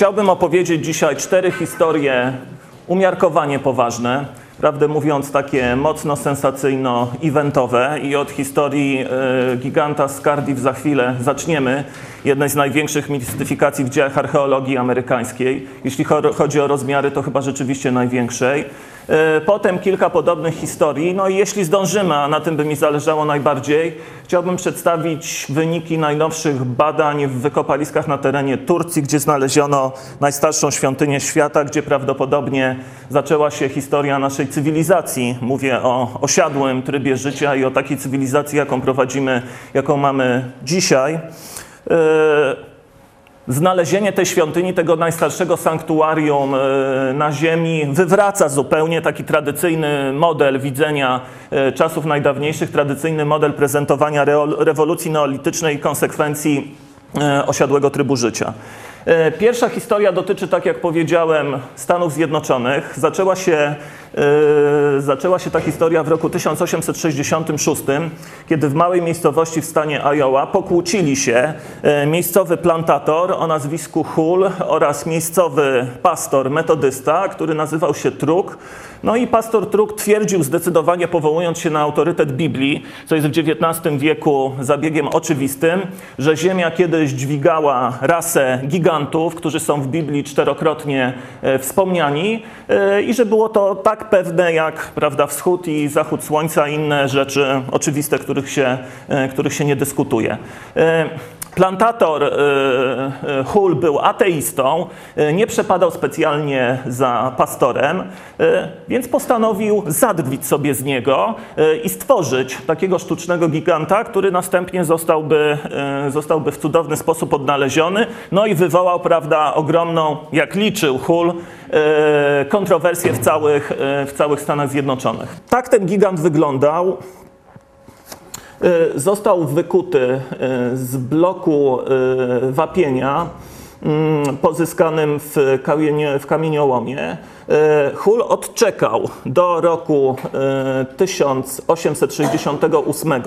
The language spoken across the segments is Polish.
Chciałbym opowiedzieć dzisiaj cztery historie umiarkowanie poważne, prawdę mówiąc takie mocno sensacyjno-eventowe i od historii e, giganta z Cardiff za chwilę zaczniemy, jednej z największych mistyfikacji w dziejach archeologii amerykańskiej. Jeśli chodzi o rozmiary, to chyba rzeczywiście największej. E, potem kilka podobnych historii. No i jeśli zdążymy, a na tym by mi zależało najbardziej, chciałbym przedstawić wyniki najnowszych badań w wykopaliskach na terenie Turcji, gdzie znaleziono najstarszą świątynię świata, gdzie prawdopodobnie zaczęła się historia naszej cywilizacji. Mówię o osiadłym trybie życia i o takiej cywilizacji, jaką prowadzimy, jaką mamy dzisiaj. Znalezienie tej świątyni, tego najstarszego sanktuarium e, na Ziemi, wywraca zupełnie taki tradycyjny model widzenia e, czasów najdawniejszych, tradycyjny model prezentowania rewolucji neolitycznej i konsekwencji e, osiadłego trybu życia. Pierwsza historia dotyczy, tak jak powiedziałem, Stanów Zjednoczonych. Zaczęła się zaczęła się ta historia w roku 1866, kiedy w małej miejscowości w stanie Iowa pokłócili się yy, miejscowy plantator o nazwisku Hull oraz miejscowy pastor metodysta, który nazywał się Truk. No i pastor Truk twierdził zdecydowanie, powołując się na autorytet Biblii, co jest w XIX wieku zabiegiem oczywistym, że Ziemia kiedyś dźwigała rasę gigantów, którzy są w Biblii czterokrotnie yy, wspomniani i że było to tak tak pewne jak prawda, wschód i zachód słońca inne rzeczy oczywiste, których się, e, których się nie dyskutuje. E, plantator e, Hull był ateistą, nie przepadał specjalnie za pastorem, więc postanowił zadrwić sobie z niego i stworzyć takiego sztucznego giganta, który następnie zostałby, zostałby w cudowny sposób odnaleziony, no i wywołał, prawda, ogromną, jak liczył Hull, E, kontrowersje w całych, e, w całych Stanach Zjednoczonych. Tak ten gigant wyglądał. E, został wykuty z bloku wapienia mm, pozyskanym w, w kamieniołomie. E, Hull odczekał do roku 1868, e,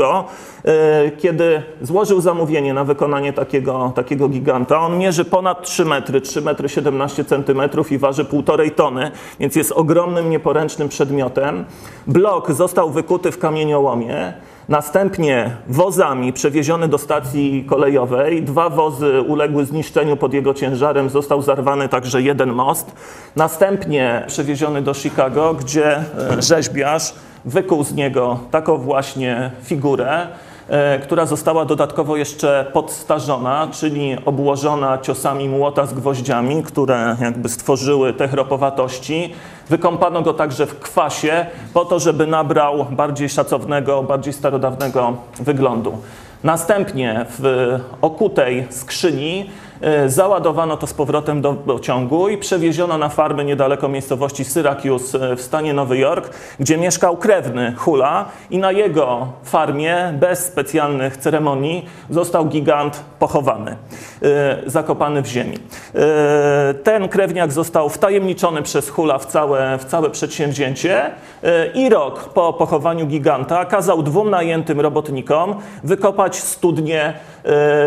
e, kiedy złożył zamówienie na wykonanie takiego, takiego giganta. On mierzy ponad 3 metry, 3 metry 17 centymetrów i waży 1,5 tony, więc jest ogromnym, nieporęcznym przedmiotem. Blok został wykuty w kamieniołomie. Następnie wozami przewieziony do stacji kolejowej. Dwa wozy uległy zniszczeniu pod jego ciężarem, został zarwany także jeden most. Następnie przewieziony do Chicago, gdzie e, rzeźbiarz wykuł z niego taką właśnie figurę. E, która została dodatkowo jeszcze podstarzona, czyli obłożona ciosami młota z gwoździami, które jakby stworzyły te chropowatości. Wykąpano go także w kwasie, po to, żeby nabrał bardziej szacownego, bardziej starodawnego wyglądu. Następnie w okutej skrzyni załadowano to z powrotem do pociągu i przewieziono na farmę niedaleko miejscowości Syracuse e, w stanie Nowy Jork, gdzie mieszkał krewny Hula i na jego farmie bez specjalnych ceremonii został gigant pochowany, e, zakopany w ziemi. Ten krewniak został wtajemniczony przez Hula w całe, w całe przedsięwzięcie i rok po pochowaniu giganta kazał dwóm najętym robotnikom wykopać studnię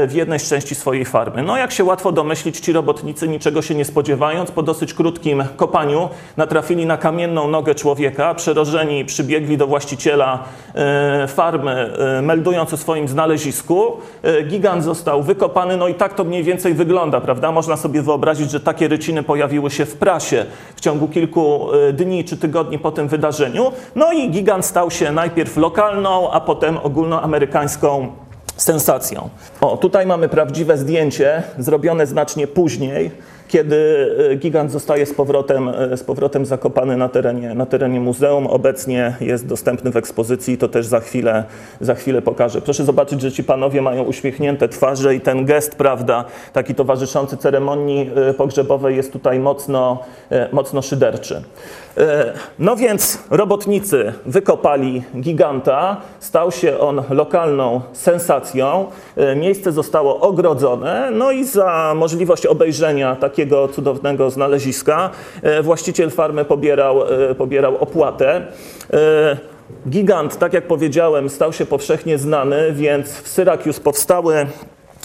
w jednej z części swojej farmy. No jak się łatwo domyślić, ci robotnicy niczego się nie spodziewając, po dosyć krótkim kopaniu natrafili na kamienną nogę człowieka, przerażeni przybiegli do właściciela e, farmy, e, meldując o swoim znalezisku. E, gigant został wykopany, no i tak to mniej więcej wygląda, prawda? Można sobie wyobrazić, że takie ryciny pojawiły się w prasie w ciągu kilku dni czy tygodni po tym wydarzeniu. No i gigant stał się najpierw lokalną, a potem ogólnoamerykańską sensacją. O, tutaj mamy prawdziwe zdjęcie, zrobione znacznie później, kiedy e, gigant zostaje z powrotem, e, z powrotem zakopany na terenie, na terenie muzeum. Obecnie jest dostępny w ekspozycji, to też za chwilę, za chwilę pokażę. Proszę zobaczyć, że ci panowie mają uśmiechnięte twarze i ten gest, prawda, taki towarzyszący ceremonii e, pogrzebowej jest tutaj mocno, mocno szyderczy. No więc robotnicy wykopali giganta, stał się on lokalną sensacją, miejsce zostało ogrodzone, no i za możliwość obejrzenia takiego takiego cudownego znaleziska e, właściciel farmy pobierał, e, pobierał opłatę. E, gigant, tak jak powiedziałem, stał się powszechnie znany, więc w Syrakius powstały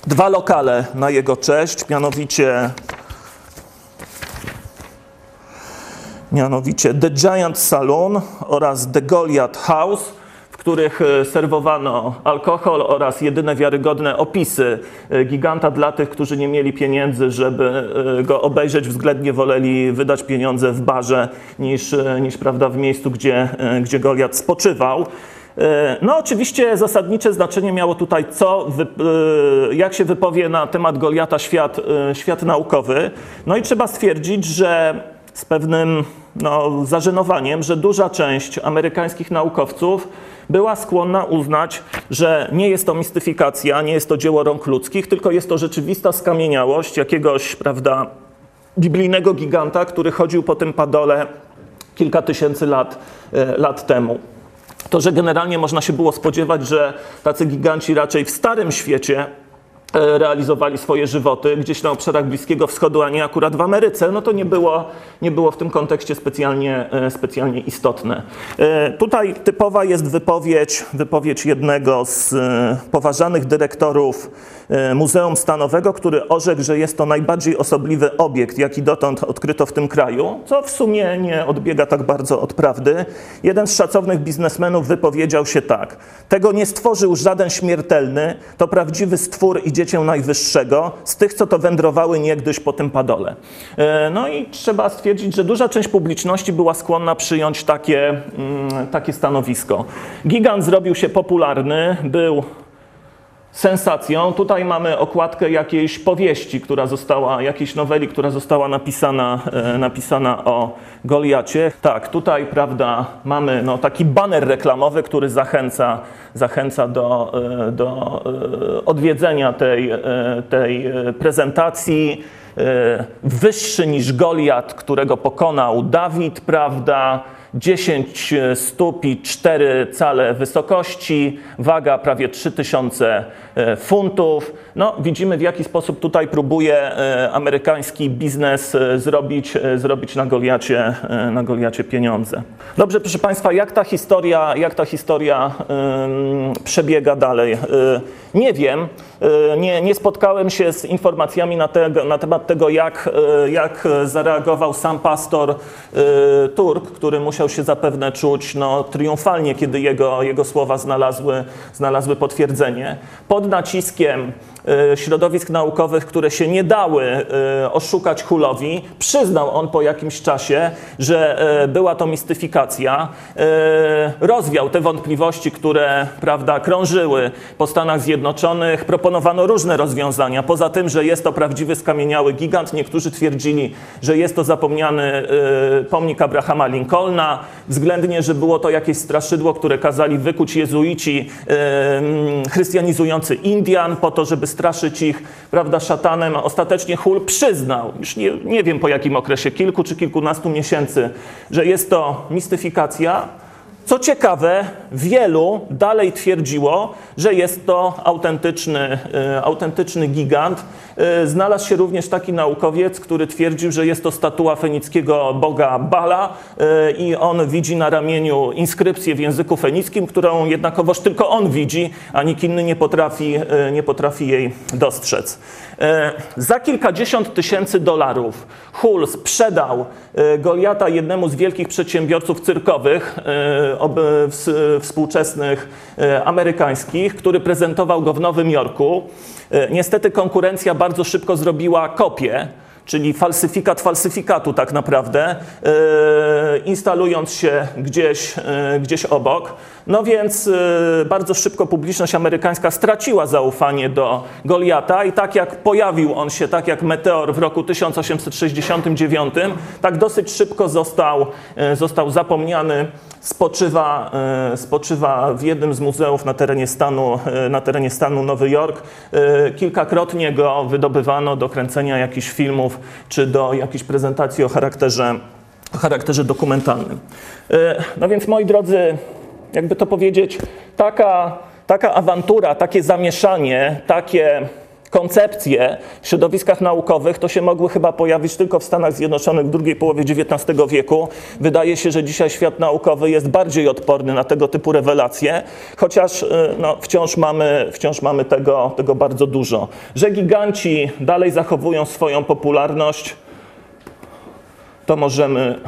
dwa lokale na jego cześć, mianowicie mianowicie The Giant Saloon oraz The Goliath House których e, serwowano alkohol oraz jedyne wiarygodne opisy e, giganta dla tych, którzy nie mieli pieniędzy, żeby e, go obejrzeć, względnie woleli wydać pieniądze w barze niż, niż prawda, w miejscu, gdzie, gdzie Goliat spoczywał. No, oczywiście zasadnicze znaczenie miało tutaj, co, jak się wypowie na temat Goliata świat, świat naukowy. No i trzeba stwierdzić, że z pewnym no, zażenowaniem, że duża część amerykańskich naukowców była skłonna uznać, że nie jest to mistyfikacja, nie jest to dzieło rąk ludzkich, tylko jest to rzeczywista skamieniałość jakiegoś, prawda, biblijnego giganta, który chodził po tym padole kilka tysięcy lat, e, lat temu. To, że generalnie można się było spodziewać, że tacy giganci raczej w starym świecie realizowali swoje żywoty gdzieś na obszarach Bliskiego Wschodu, a nie akurat w Ameryce, no to nie było, nie było w tym kontekście specjalnie, e, specjalnie istotne. E, tutaj typowa jest wypowiedź, wypowiedź jednego z poważanych dyrektorów Muzeum Stanowego, który orzekł, że jest to najbardziej osobliwy obiekt, jaki dotąd odkryto w tym kraju, co w sumie nie odbiega tak bardzo od prawdy. Jeden z szacownych biznesmenów wypowiedział się tak: Tego nie stworzył żaden śmiertelny, to prawdziwy stwór idzie dziecię najwyższego, z tych, co to wędrowały niegdyś po tym padole. E, no i trzeba stwierdzić, że duża część publiczności była skłonna przyjąć takie, mm, takie stanowisko. Gigant zrobił się popularny, był sensacją. Tutaj mamy okładkę jakiejś powieści, która została, jakiejś noweli, która została napisana, e, napisana o Goliacie. Tak, tutaj, prawda, mamy no, taki baner reklamowy, który zachęca, zachęca do, e, do e, odwiedzenia tej, tej prezentacji. Wyższy niż Goliat, którego pokonał Dawid, prawda? 10 stóp i 4 cale wysokości, waga prawie 3000 e, funtów. No, widzimy w jaki sposób tutaj próbuje e, amerykański biznes e, zrobić, zrobić na, Goliacie, na Goliacie pieniądze. Dobrze, proszę Państwa, jak ta historia, jak ta historia przebiega dalej? Nie wiem. Nie, nie spotkałem się z informacjami na, tego, na temat tego, jak, jak zareagował sam pastor Turk, który musiał się zapewne czuć no, triumfalnie, kiedy jego, jego słowa znalazły, znalazły potwierdzenie. Pod naciskiem E, środowisk naukowych, które się nie dały e, oszukać Hulowi. Przyznał on po jakimś czasie, że e, była to mistyfikacja. Rozwiał te wątpliwości, które prawda, krążyły po Stanach Zjednoczonych. Proponowano różne rozwiązania. Poza tym, że jest to prawdziwy skamieniały gigant, niektórzy twierdzili, że jest to zapomniany pomnik Abrahama Lincolna. Względnie, że było to jakieś straszydło, które kazali wykuć jezuici chrystianizujący Indian po to, żeby straszyć ich, prawda, szatanem, ostatecznie Hul przyznał, już nie, nie wiem po jakim okresie, kilku czy kilkunastu miesięcy, że jest to mistyfikacja, co ciekawe, wielu dalej twierdziło, że jest to autentyczny, e, autentyczny gigant. E, znalazł się również taki naukowiec, który twierdził, że jest to statua fenickiego boga Bala e, i on widzi na ramieniu inskrypcję w języku fenickim, którą jednakowoż tylko on widzi, a nikt inny nie potrafi, nie potrafi jej dostrzec. Za kilkadziesiąt tysięcy dolarów Hull sprzedał Goliata jednemu z wielkich przedsiębiorców cyrkowych, współczesnych e, amerykańskich, który prezentował go w Nowym Jorku. E, niestety konkurencja bardzo szybko zrobiła kopię czyli falsyfikat falsyfikatu tak naprawdę, e, instalując się gdzieś, gdzieś obok. No więc bardzo szybko publiczność amerykańska straciła zaufanie do Goliata i tak jak pojawił on się, tak jak meteor w roku 1869, tak dosyć szybko został, został zapomniany spoczywa, e, spoczywa w jednym z muzeów na terenie stanu, na terenie stanu Nowy Jork. Kilkakrotnie go wydobywano do kręcenia jakichś filmów czy do jakichś prezentacji o charakterze, o charakterze dokumentalnym. No więc moi drodzy, jakby to powiedzieć, taka, taka awantura, takie zamieszanie, takie koncepcje w środowiskach naukowych to się mogły chyba pojawić tylko w Stanach Zjednoczonych w drugiej połowie XIX wieku. Wydaje się, że dzisiaj świat naukowy jest bardziej odporny na tego typu rewelacje, chociaż y, no, wciąż mamy, wciąż mamy tego, tego bardzo dużo. Że giganci dalej zachowują swoją popularność, to możemy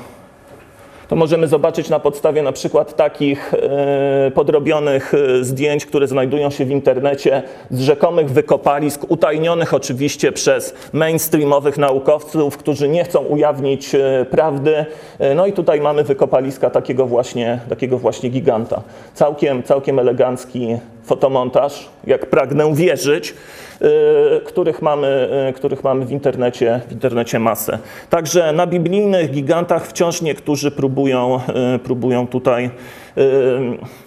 To możemy zobaczyć na podstawie na przykład takich e, podrobionych e, zdjęć, które znajdują się w internecie z rzekomych wykopalisk, utajnionych oczywiście przez mainstreamowych naukowców, którzy nie chcą ujawnić e, prawdy. No i tutaj mamy wykopaliska takiego właśnie, takiego właśnie giganta. Całkiem, całkiem elegancki fotomontaż, jak pragnę wierzyć. Y, których mamy, y, których mamy w, internecie, w internecie masę. Także na biblijnych gigantach wciąż niektórzy próbują, y, próbują tutaj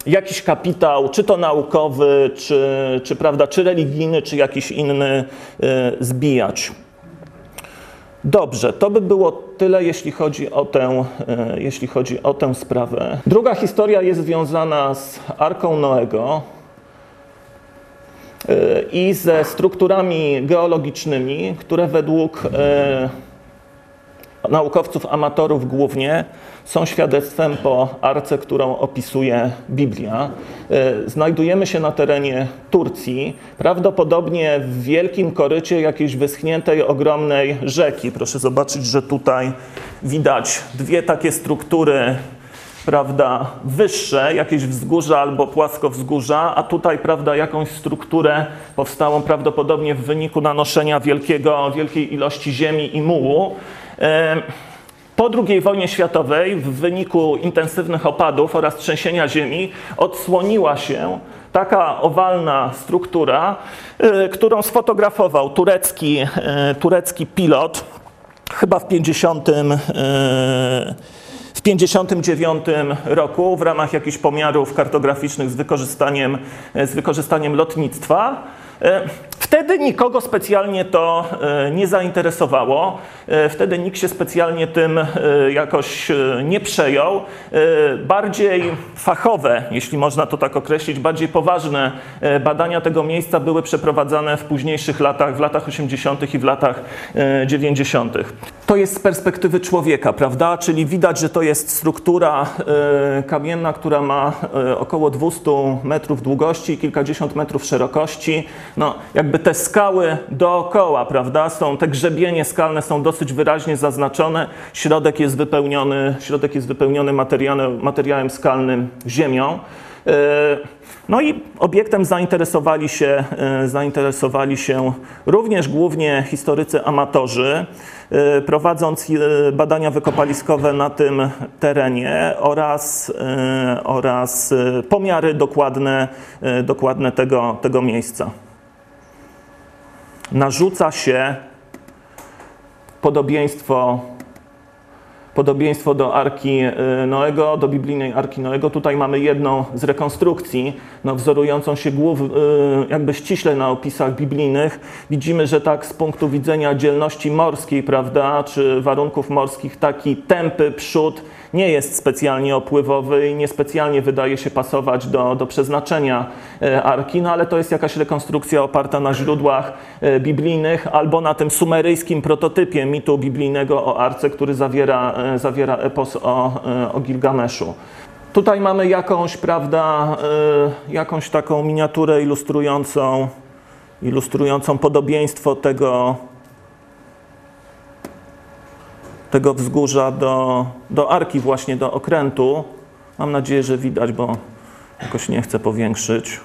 jakiś kapitał, czy to naukowy, czy, czy, prawda, czy religijny, czy jakiś inny zbijać. Dobrze, to by było tyle, jeśli chodzi, o tę, jeśli chodzi o tę sprawę. Druga historia jest związana z Arką Noego i ze strukturami geologicznymi, które według e, naukowców amatorów głównie są świadectwem po arce, którą opisuje Biblia. E, znajdujemy się na terenie Turcji, prawdopodobnie w wielkim korycie jakiejś wyschniętej, ogromnej rzeki. Proszę zobaczyć, że tutaj widać dwie takie struktury prawda, wyższe, jakieś wzgórza albo płaskowzgórza, a tutaj, prawda, jakąś strukturę powstałą prawdopodobnie w wyniku nanoszenia wielkiego, wielkiej ilości ziemi i mułu. Po II wojnie światowej, w wyniku intensywnych opadów oraz trzęsienia ziemi, odsłoniła się taka owalna struktura, e, którą sfotografował turecki, e, turecki pilot, chyba w 50 w 1959 roku w ramach jakichś pomiarów kartograficznych z wykorzystaniem, z wykorzystaniem lotnictwa. E, wtedy nikogo specjalnie to e, nie zainteresowało. E, wtedy nikt się specjalnie tym jakoś nie przejął. Bardziej fachowe, jeśli można to tak określić, bardziej poważne badania tego miejsca były przeprowadzane w późniejszych latach, w latach 80. i w latach 90. To jest z perspektywy człowieka, prawda? Czyli widać, że to jest struktura kamienna, która ma około 200 metrów długości i kilkadziesiąt metrów szerokości no, jakby te skały dookoła, prawda, są, te grzebienie skalne są dosyć wyraźnie zaznaczone. Środek jest wypełniony, środek jest wypełniony materiałem, materiałem skalnym, ziemią. E, no i obiektem zainteresowali się, e, zainteresowali się również głównie historycy amatorzy, e, prowadząc badania wykopaliskowe na tym terenie oraz, oraz pomiary dokładne, dokładne tego, tego miejsca narzuca się podobieństwo, podobieństwo do Arki y, Noego, do biblijnej Arki Noego. Tutaj mamy jedną z rekonstrukcji, no, wzorującą się głów, y, jakby ściśle na opisach biblijnych. Widzimy, że tak z punktu widzenia dzielności morskiej, prawda, czy warunków morskich, taki tępy przód nie jest specjalnie opływowy i niespecjalnie wydaje się pasować do, do przeznaczenia e, arki, no ale to jest jakaś rekonstrukcja oparta na źródłach e, biblijnych albo na tym sumeryjskim prototypie mitu biblijnego o arce, który zawiera, e, zawiera epos o, o Gilgameszu. Tutaj mamy jakąś, prawda, jakąś taką miniaturę ilustrującą, ilustrującą podobieństwo tego, tego wzgórza do, do arki, właśnie do okrętu. Mam nadzieję, że widać, bo jakoś nie chcę powiększyć.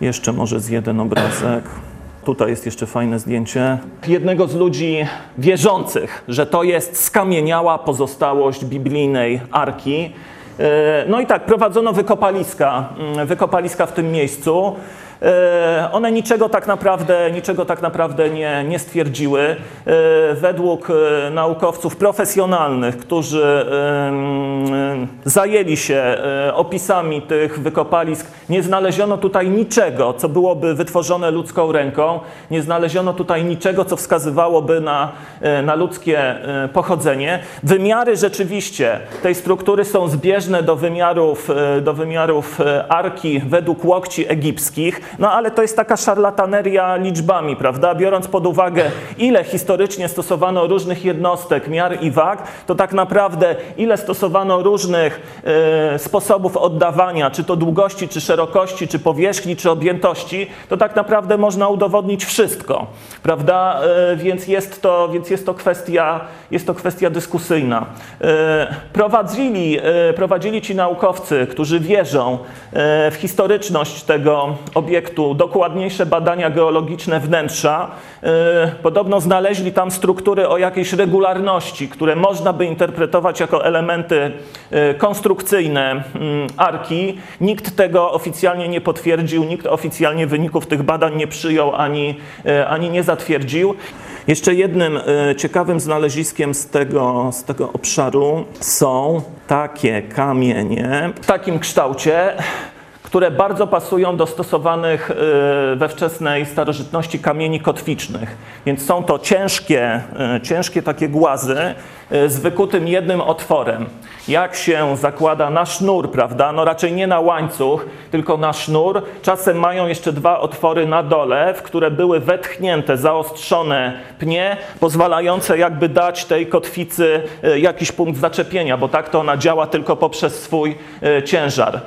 Jeszcze może z jeden obrazek. Tutaj jest jeszcze fajne zdjęcie jednego z ludzi wierzących, że to jest skamieniała pozostałość biblijnej arki. E, no i tak, prowadzono wykopaliska, mm, wykopaliska w tym miejscu. E, one niczego tak naprawdę, niczego tak naprawdę nie, nie stwierdziły. E, według e, naukowców profesjonalnych, którzy zajęli się opisami tych wykopalisk, nie znaleziono tutaj niczego, co byłoby wytworzone ludzką ręką. Nie znaleziono tutaj niczego, co wskazywałoby na, na ludzkie pochodzenie. Wymiary rzeczywiście tej struktury są zbieżne do wymiarów, do wymiarów arki według łokci egipskich. No ale to jest taka szarlataneria liczbami, prawda? Biorąc pod uwagę, ile historycznie stosowano różnych jednostek, miar i wag, to tak naprawdę ile stosowano różnych e, sposobów oddawania, czy to długości, czy szerokości, czy powierzchni, czy objętości, to tak naprawdę można udowodnić wszystko, prawda? E, więc jest to, więc jest to, kwestia, jest to kwestia dyskusyjna. E, prowadzili, prowadzili ci naukowcy, którzy wierzą w historyczność tego obiektu, dokładniejsze badania geologiczne wnętrza, e, podobno znaleźli tam struktury o jakiejś regularności, które można by interpretować jako elementy e, konstrukcyjne mm, arki. Nikt tego oficjalnie nie potwierdził, nikt oficjalnie wyników tych badań nie przyjął ani, e, ani nie zatwierdził. Jeszcze jednym ciekawym znaleziskiem z tego, z tego obszaru są takie kamienie w takim kształcie, które bardzo pasują do stosowanych e, we wczesnej starożytności kamieni kotwicznych. Więc są to ciężkie, e, ciężkie takie głazy z wykutym jednym otworem. Jak się zakłada na sznur, prawda? No raczej nie na łańcuch, tylko na sznur. Czasem mają jeszcze dwa otwory na dole, w które były wetchnięte, zaostrzone pnie, pozwalające jakby dać tej kotwicy e, jakiś punkt zaczepienia, bo tak to ona działa tylko poprzez swój e, ciężar. E,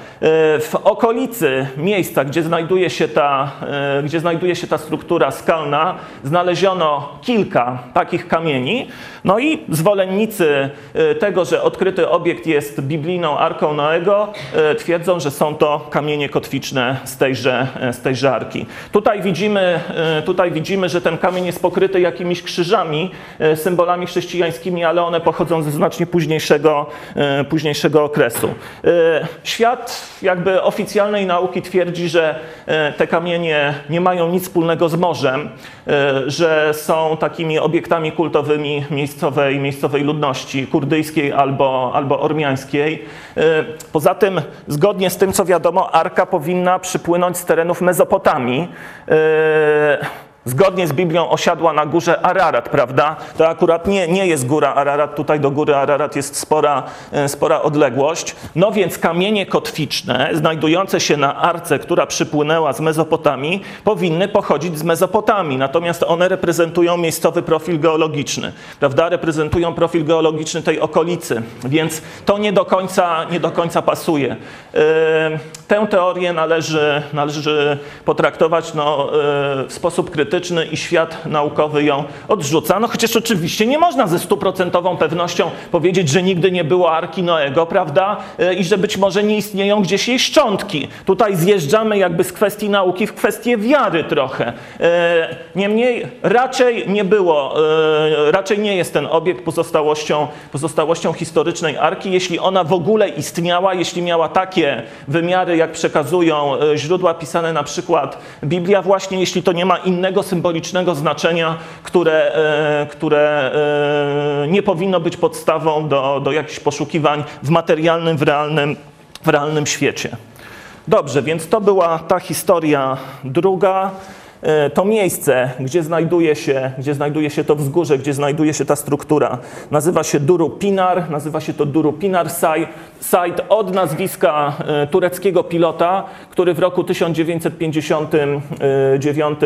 W okolicy miejsca, gdzie znajduje się ta, e, gdzie znajduje się ta struktura skalna, znaleziono kilka takich kamieni. No i zwolennicy e, tego, że odkryty obiekt jest biblijną arką Noego, e, twierdzą, że są to kamienie kotwiczne z tejże, e, z tejże arki. Tutaj widzimy, tutaj widzimy, że ten kamień jest pokryty jakimiś krzyżami, symbolami chrześcijańskimi, ale one pochodzą ze znacznie późniejszego, późniejszego okresu. Świat jakby oficjalnej nauki twierdzi, że te kamienie nie mają nic wspólnego z morzem, że są takimi obiektami kultowymi miejscowej, miejscowej ludności kurdyjskiej albo, albo ormiańskiej. E, Poza tym, zgodnie z tym, co wiadomo, arka powinna przypłynąć z terenów Mezopotamii. Zgodnie z Biblią osiadła na górze Ararat, prawda? To akurat nie, nie jest góra Ararat, tutaj do góry Ararat jest spora, e, spora odległość. No więc kamienie kotwiczne, znajdujące się na arce, która przypłynęła z Mezopotamii, powinny pochodzić z Mezopotamii, natomiast one reprezentują miejscowy profil geologiczny, prawda? Reprezentują profil geologiczny tej okolicy, więc to nie do końca, nie do końca pasuje. E, Tę teorię należy, należy potraktować no, e, w sposób krytyczny i świat naukowy ją odrzuca. No chociaż oczywiście nie można ze stuprocentową pewnością powiedzieć, że nigdy nie było Arki Noego, prawda? E, I że być może nie istnieją gdzieś jej szczątki. Tutaj zjeżdżamy jakby z kwestii nauki w kwestię wiary trochę. E, Niemniej raczej nie było, e, raczej nie jest ten obiekt pozostałością, pozostałością historycznej Arki, jeśli ona w ogóle istniała, jeśli miała takie wymiary, jak przekazują źródła pisane na przykład Biblia, właśnie jeśli to nie ma innego symbolicznego znaczenia, które, e, które e, nie powinno być podstawą do, do jakichś poszukiwań w materialnym, w realnym, w realnym świecie. Dobrze, więc to była ta historia druga. E, To miejsce, gdzie znajduje, się, gdzie znajduje się to wzgórze, gdzie znajduje się ta struktura, nazywa się Duru Pinar, nazywa się to Duru Pinar Site, od nazwiska e, tureckiego pilota, który w roku 1959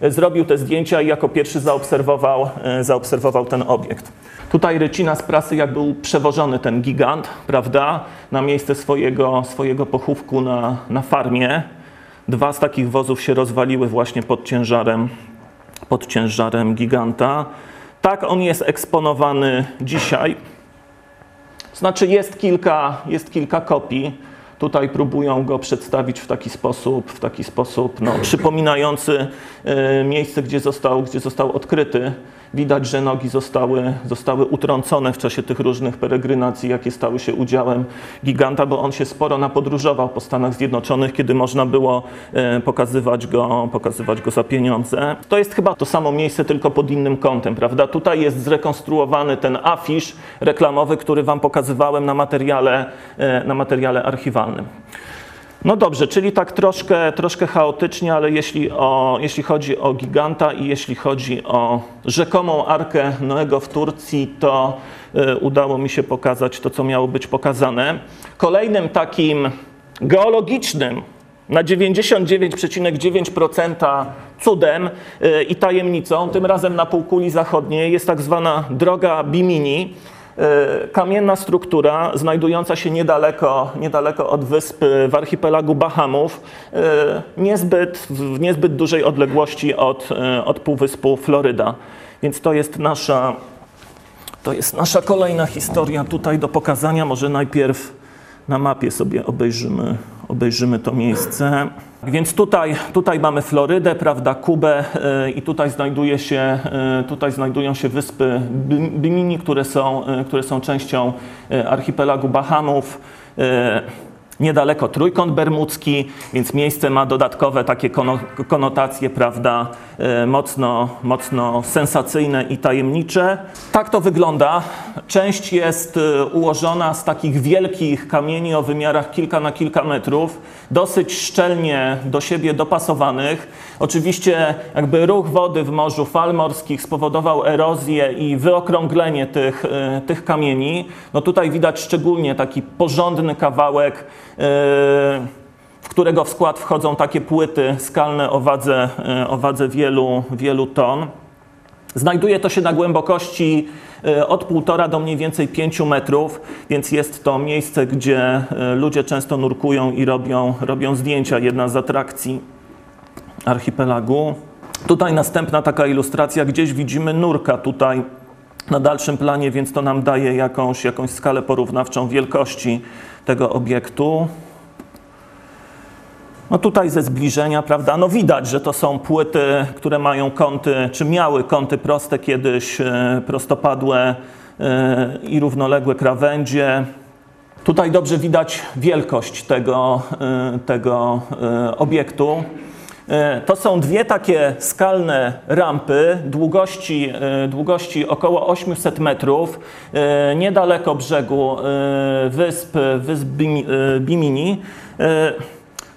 e, zrobił te zdjęcia i jako pierwszy zaobserwował, zaobserwował ten obiekt. Tutaj rycina z prasy, jak był przewożony ten gigant, prawda, na miejsce swojego, swojego pochówku na, na farmie. Dwa z takich wozów się rozwaliły właśnie pod ciężarem, pod ciężarem giganta. Tak on jest eksponowany dzisiaj. Znaczy jest kilka, jest kilka kopii. Tutaj próbują go przedstawić w taki sposób, w taki sposób no, przypominający e, miejsce, gdzie został, gdzie został odkryty. Widać, że nogi zostały, zostały utrącone w czasie tych różnych peregrynacji, jakie stały się udziałem giganta, bo on się sporo napodróżował po Stanach Zjednoczonych, kiedy można było e, pokazywać go, pokazywać go za pieniądze. To jest chyba to samo miejsce, tylko pod innym kątem, prawda? Tutaj jest zrekonstruowany ten afisz reklamowy, który Wam pokazywałem na materiale, e, na materiale archiwalnym. No dobrze, czyli tak troszkę, troszkę chaotycznie, ale jeśli, o, jeśli chodzi o giganta i jeśli chodzi o rzekomą arkę Noego w Turcji, to y, udało mi się pokazać to, co miało być pokazane. Kolejnym takim geologicznym na 99,9% cudem y, i tajemnicą, tym razem na półkuli zachodniej, jest tak zwana droga Bimini. Y, kamienna struktura znajdująca się niedaleko, niedaleko od wysp w archipelagu Bahamów, y, niezbyt, w niezbyt dużej odległości od, od półwyspu Floryda. Więc to jest nasza, to jest nasza kolejna historia tutaj do pokazania. Może najpierw na mapie sobie obejrzymy, obejrzymy to miejsce. Więc tutaj, tutaj mamy Florydę, prawda, Kubę yy, i tutaj, znajduje się, yy, tutaj znajdują się wyspy Bimini, które są, yy, które są częścią archipelagu Bahamów niedaleko Trójkąt Bermudzki, więc miejsce ma dodatkowe takie konotacje, prawda, e, mocno, mocno sensacyjne i tajemnicze. Tak to wygląda. Część jest e, ułożona z takich wielkich kamieni o wymiarach kilka na kilka metrów, dosyć szczelnie do siebie dopasowanych. Oczywiście jakby ruch wody w morzu, fal morskich spowodował erozję i wyokrąglenie tych, e, tych kamieni. No tutaj widać szczególnie taki porządny kawałek w którego w skład wchodzą takie płyty skalne o wadze, e, o wadze wielu, wielu ton. Znajduje to się na głębokości e, od 1,5 do mniej więcej 5 metrów, więc jest to miejsce, gdzie e, ludzie często nurkują i robią, robią zdjęcia. Jedna z atrakcji archipelagu. Tutaj następna taka ilustracja, gdzieś widzimy nurka tutaj na dalszym planie, więc to nam daje jakąś, jakąś skalę porównawczą wielkości tego obiektu. No tutaj ze zbliżenia, prawda, no widać, że to są płyty, które mają kąty, czy miały kąty proste kiedyś, e, prostopadłe e, i równoległe krawędzie. Tutaj dobrze widać wielkość tego, e, tego obiektu. E, to są dwie takie skalne rampy długości, e, długości około 800 metrów, e, niedaleko brzegu wysp, wysp Bimini.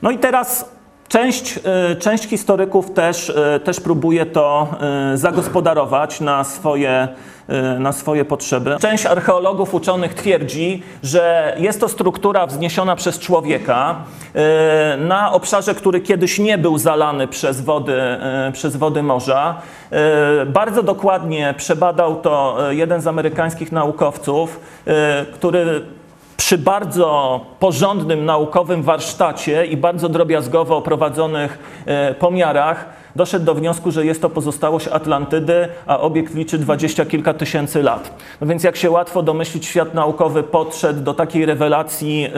No i teraz Część, część historyków też, też próbuje to zagospodarować na swoje na swoje potrzeby. Część archeologów uczonych twierdzi, że jest to struktura wzniesiona przez człowieka na obszarze, który kiedyś nie był zalany przez wody, przez wody morza. Bardzo dokładnie przebadał to jeden z amerykańskich naukowców, który przy bardzo porządnym naukowym warsztacie i bardzo drobiazgowo oprowadzonych pomiarach doszedł do wniosku, że jest to pozostałość Atlantydy, a obiekt liczy dwadzieścia kilka tysięcy lat. No więc jak się łatwo domyślić, świat naukowy podszedł do takiej rewelacji yy,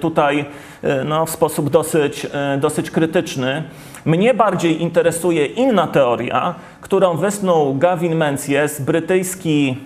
tutaj yy, no, w sposób dosyć, dosyć krytyczny. Mnie bardziej interesuje inna teoria, którą wysnuł Gavin Menzies, brytyjski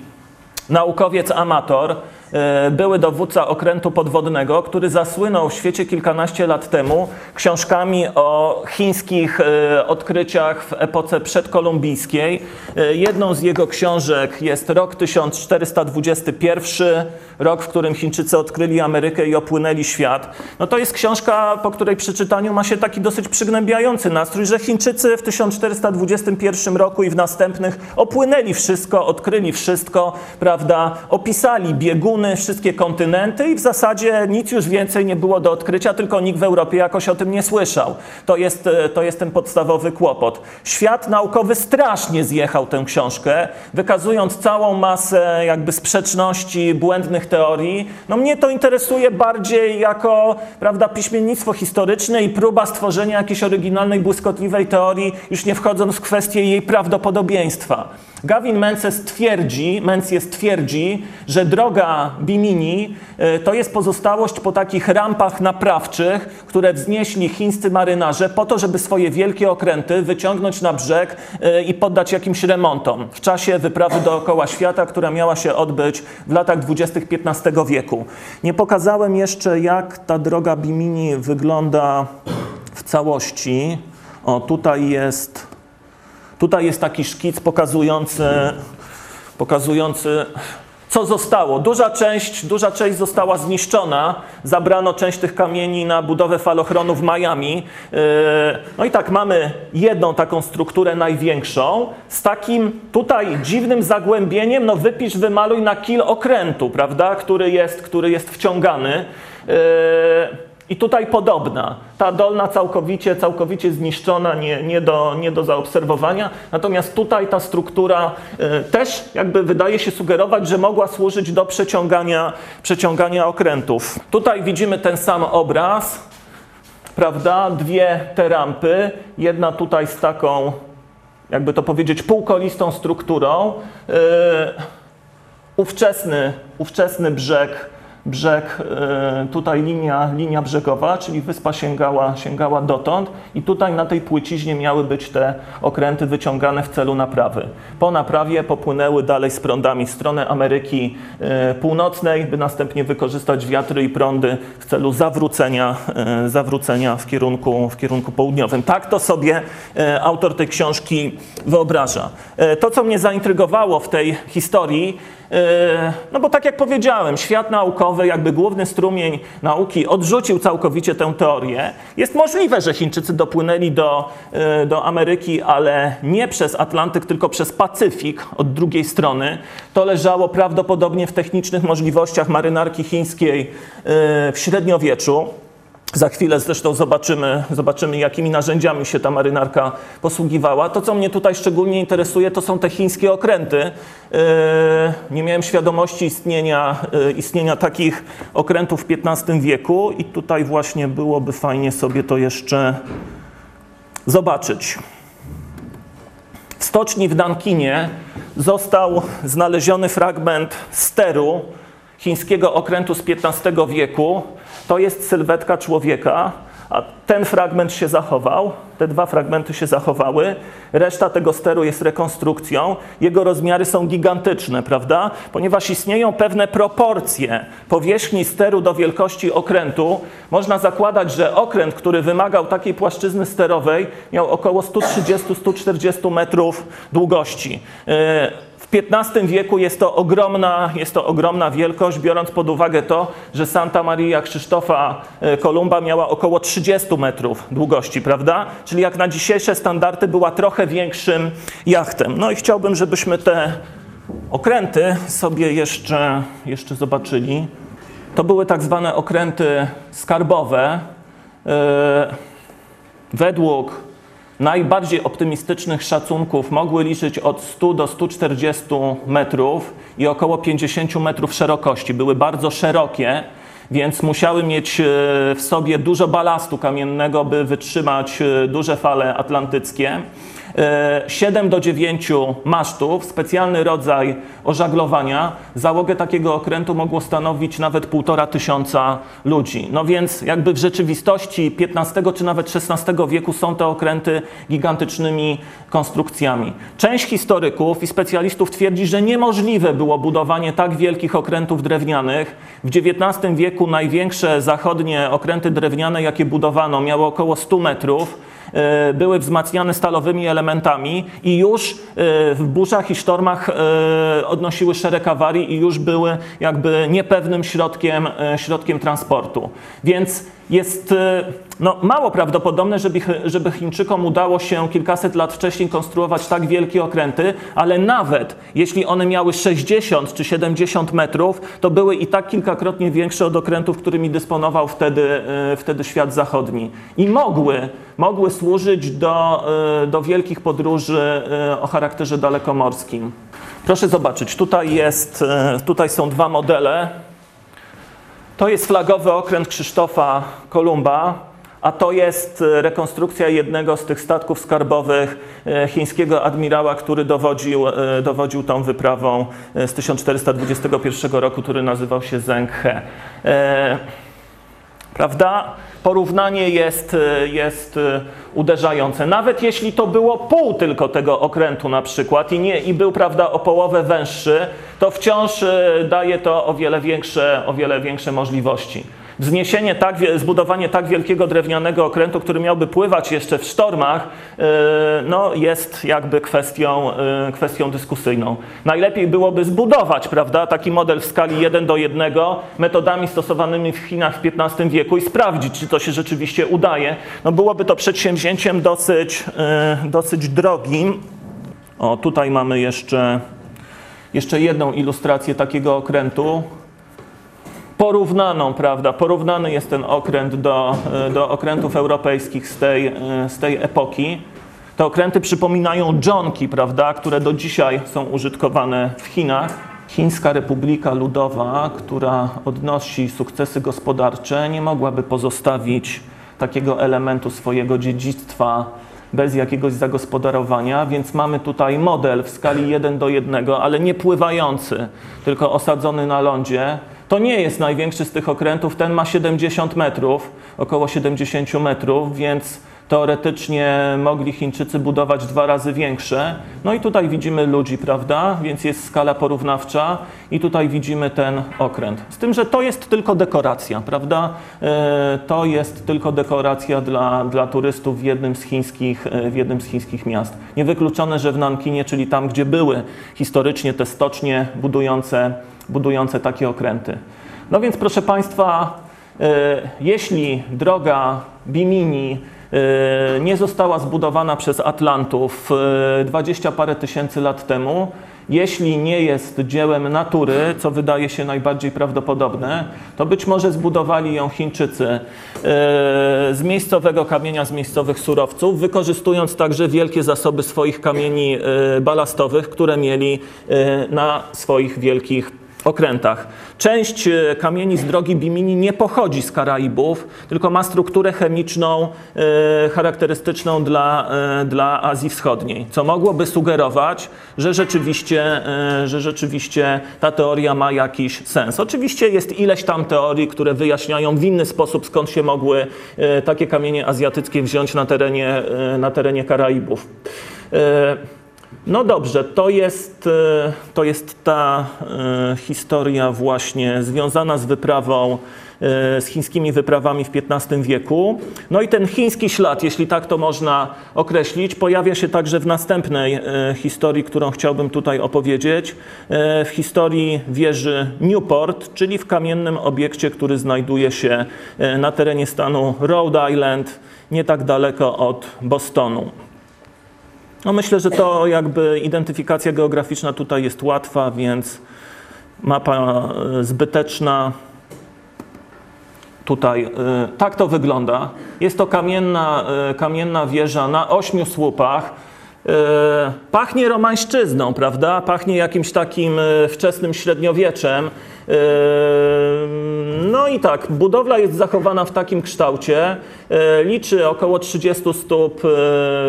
naukowiec amator, E, były dowódca okrętu podwodnego, który zasłynął w świecie kilkanaście lat temu książkami o chińskich e, odkryciach w epoce przedkolumbijskiej. E, jedną z jego książek jest rok 1421, rok, w którym Chińczycy odkryli Amerykę i opłynęli świat. No to jest książka, po której przeczytaniu ma się taki dosyć przygnębiający nastrój, że Chińczycy w 1421 roku i w następnych opłynęli wszystko, odkryli wszystko, prawda, opisali bieguny, wszystkie kontynenty i w zasadzie nic już więcej nie było do odkrycia, tylko nikt w Europie jakoś o tym nie słyszał. To jest, e, to jest ten podstawowy kłopot. Świat naukowy strasznie zjechał tę książkę, wykazując całą masę jakby sprzeczności, błędnych teorii. No mnie to interesuje bardziej jako prawda, piśmiennictwo historyczne i próba stworzenia jakiejś oryginalnej, błyskotliwej teorii, już nie wchodząc w kwestię jej prawdopodobieństwa. Gavin Menzies twierdzi, Menzies twierdzi, że droga Bimini e, to jest pozostałość po takich rampach naprawczych, które wznieśli chińscy marynarze po to, żeby swoje wielkie okręty wyciągnąć na brzeg e, i poddać jakimś remontom w czasie wyprawy dookoła świata, która miała się odbyć w latach 20. XV wieku. Nie pokazałem jeszcze, jak ta droga Bimini wygląda w całości. O, tutaj jest Tutaj jest taki szkic pokazujący, pokazujący co zostało. Duża część, duża część została zniszczona. Zabrano część tych kamieni na budowę falochronu w Miami. Yy, no i tak mamy jedną taką strukturę największą z takim tutaj dziwnym zagłębieniem, no wypisz, wymaluj na kil okrętu, prawda, który jest, który jest wciągany. Yy, I tutaj podobna. Ta dolna całkowicie, całkowicie zniszczona, nie, nie, do, nie do zaobserwowania. Natomiast tutaj ta struktura y, też jakby wydaje się sugerować, że mogła służyć do przeciągania, przeciągania okrętów. Tutaj widzimy ten sam obraz, prawda? Dwie te rampy. Jedna tutaj z taką, jakby to powiedzieć, półkolistą strukturą. Y, ówczesny, ówczesny brzeg brzeg, e, tutaj linia, linia brzegowa, czyli wyspa sięgała, sięgała dotąd i tutaj na tej płyciźnie miały być te okręty wyciągane w celu naprawy. Po naprawie popłynęły dalej z prądami w stronę Ameryki e, Północnej, by następnie wykorzystać wiatry i prądy w celu zawrócenia, e, zawrócenia w, kierunku, w kierunku południowym. Tak to sobie autor tej książki wyobraża. To, co mnie zaintrygowało w tej historii, no bo tak jak powiedziałem, świat naukowy, jakby główny strumień nauki odrzucił całkowicie tę teorię. Jest możliwe, że Chińczycy dopłynęli do, e, do Ameryki, ale nie przez Atlantyk, tylko przez Pacyfik od drugiej strony. To leżało prawdopodobnie w technicznych możliwościach marynarki chińskiej e, w średniowieczu. Za chwilę zresztą zobaczymy, zobaczymy, jakimi narzędziami się ta marynarka posługiwała. To, co mnie tutaj szczególnie interesuje, to są te chińskie okręty. Yy, nie miałem świadomości istnienia, yy, istnienia takich okrętów w XV wieku i tutaj właśnie byłoby fajnie sobie to jeszcze zobaczyć. W stoczni w Dankinie został znaleziony fragment steru chińskiego okrętu z XV wieku, to jest sylwetka człowieka, a ten fragment się zachował, te dwa fragmenty się zachowały, reszta tego steru jest rekonstrukcją. Jego rozmiary są gigantyczne, prawda? Ponieważ istnieją pewne proporcje powierzchni steru do wielkości okrętu, można zakładać, że okręt, który wymagał takiej płaszczyzny sterowej, miał około 130-140 metrów długości. Yy, XV wieku jest to, ogromna, jest to ogromna wielkość, biorąc pod uwagę to, że Santa Maria Krzysztofa e, Kolumba miała około 30 metrów długości, prawda? Czyli jak na dzisiejsze standardy była trochę większym jachtem. No i chciałbym, żebyśmy te okręty sobie jeszcze, jeszcze zobaczyli. To były tak zwane okręty skarbowe. Yy, według najbardziej optymistycznych szacunków mogły liczyć od 100 do 140 metrów i około 50 metrów szerokości. Były bardzo szerokie, więc musiały mieć e, w sobie dużo balastu kamiennego, by wytrzymać e, duże fale atlantyckie. 7 e, do 9 masztów, specjalny rodzaj ożaglowania. Załogę takiego okrętu mogło stanowić nawet półtora tysiąca ludzi. No więc jakby w rzeczywistości XV czy nawet XVI wieku są te okręty gigantycznymi konstrukcjami. Część historyków i specjalistów twierdzi, że niemożliwe było budowanie tak wielkich okrętów drewnianych. W XIX wieku największe zachodnie okręty drewniane, jakie budowano, miały około 100 metrów. E, były wzmacniane stalowymi elementami i już e, w burzach i sztormach e, odnosiły szereg awarii i już były jakby niepewnym środkiem, środkiem transportu. Więc jest no, mało prawdopodobne, żeby, żeby Chińczykom udało się kilkaset lat wcześniej konstruować tak wielkie okręty, ale nawet jeśli one miały 60 czy 70 metrów, to były i tak kilkakrotnie większe od okrętów, którymi dysponował wtedy, wtedy świat zachodni. I mogły, mogły służyć do, e, do wielkich podróży o charakterze dalekomorskim. Proszę zobaczyć, tutaj, jest, tutaj są dwa modele. To jest flagowy okręt Krzysztofa Kolumba, a to jest rekonstrukcja jednego z tych statków skarbowych chińskiego admirała, który dowodził, dowodził tą wyprawą z 1421 roku, który nazywał się Zheng He. Prawda? Porównanie jest, jest uderzające. Nawet jeśli to było pół tylko tego okrętu na przykład i, nie, i był prawda, o połowę węższy, to wciąż daje to o wiele większe, o wiele większe możliwości. Wzniesienie tak, zbudowanie tak wielkiego drewnianego okrętu, który miałby pływać jeszcze w sztormach, e, no, jest jakby kwestią, e, kwestią dyskusyjną. Najlepiej byłoby zbudować prawda, taki model w skali 1 do 1 metodami stosowanymi w Chinach w XV wieku i sprawdzić, czy to się rzeczywiście udaje. No, byłoby to przedsięwzięciem dosyć, e, dosyć drogim. O, tutaj mamy jeszcze, jeszcze jedną ilustrację takiego okrętu porównaną, prawda, porównany jest ten okręt do, do okrętów europejskich z tej, z tej epoki. Te okręty przypominają dżonki, prawda, które do dzisiaj są użytkowane w Chinach. Chińska Republika Ludowa, która odnosi sukcesy gospodarcze, nie mogłaby pozostawić takiego elementu swojego dziedzictwa bez jakiegoś zagospodarowania, więc mamy tutaj model w skali 1 do 1, ale nie pływający, tylko osadzony na lądzie. To nie jest największy z tych okrętów, ten ma 70 metrów, około 70 metrów, więc teoretycznie mogli Chińczycy budować dwa razy większe. No i tutaj widzimy ludzi, prawda? Więc jest skala porównawcza i tutaj widzimy ten okręt. Z tym, że to jest tylko dekoracja, prawda? E, to jest tylko dekoracja dla, dla turystów w jednym, z chińskich, e, w jednym z chińskich miast. Niewykluczone, że w Nankinie, czyli tam, gdzie były historycznie te stocznie budujące, budujące takie okręty. No więc proszę Państwa, e, jeśli droga Bimini E, nie została zbudowana przez Atlantów 20 e, parę tysięcy lat temu. Jeśli nie jest dziełem natury, co wydaje się najbardziej prawdopodobne, to być może zbudowali ją Chińczycy z miejscowego kamienia, z miejscowych surowców, wykorzystując także wielkie zasoby swoich kamieni balastowych, które mieli na swoich wielkich okrętach. Część e, kamieni z drogi Bimini nie pochodzi z Karaibów, tylko ma strukturę chemiczną e, charakterystyczną dla, e, dla Azji Wschodniej, co mogłoby sugerować, że rzeczywiście, że rzeczywiście ta teoria ma jakiś sens. Oczywiście jest ileś tam teorii, które wyjaśniają w inny sposób, skąd się mogły takie kamienie azjatyckie wziąć na terenie, na terenie Karaibów. No dobrze, to jest, e, to jest ta e, historia właśnie związana z wyprawą, e, z chińskimi wyprawami w XV wieku. No i ten chiński ślad, jeśli tak to można określić, pojawia się także w następnej historii, którą chciałbym tutaj opowiedzieć, w historii wieży Newport, czyli w kamiennym obiekcie, który znajduje się na terenie stanu Rhode Island, nie tak daleko od Bostonu. No myślę, że to jakby identyfikacja geograficzna tutaj jest łatwa, więc mapa e, zbyteczna. Tutaj e, tak to wygląda. Jest to kamienna, e, kamienna wieża na ośmiu słupach. Pachnie romańszczyzną, prawda? Pachnie jakimś takim wczesnym średniowieczem. No i tak, budowla jest zachowana w takim kształcie, e, liczy około 30 stóp e,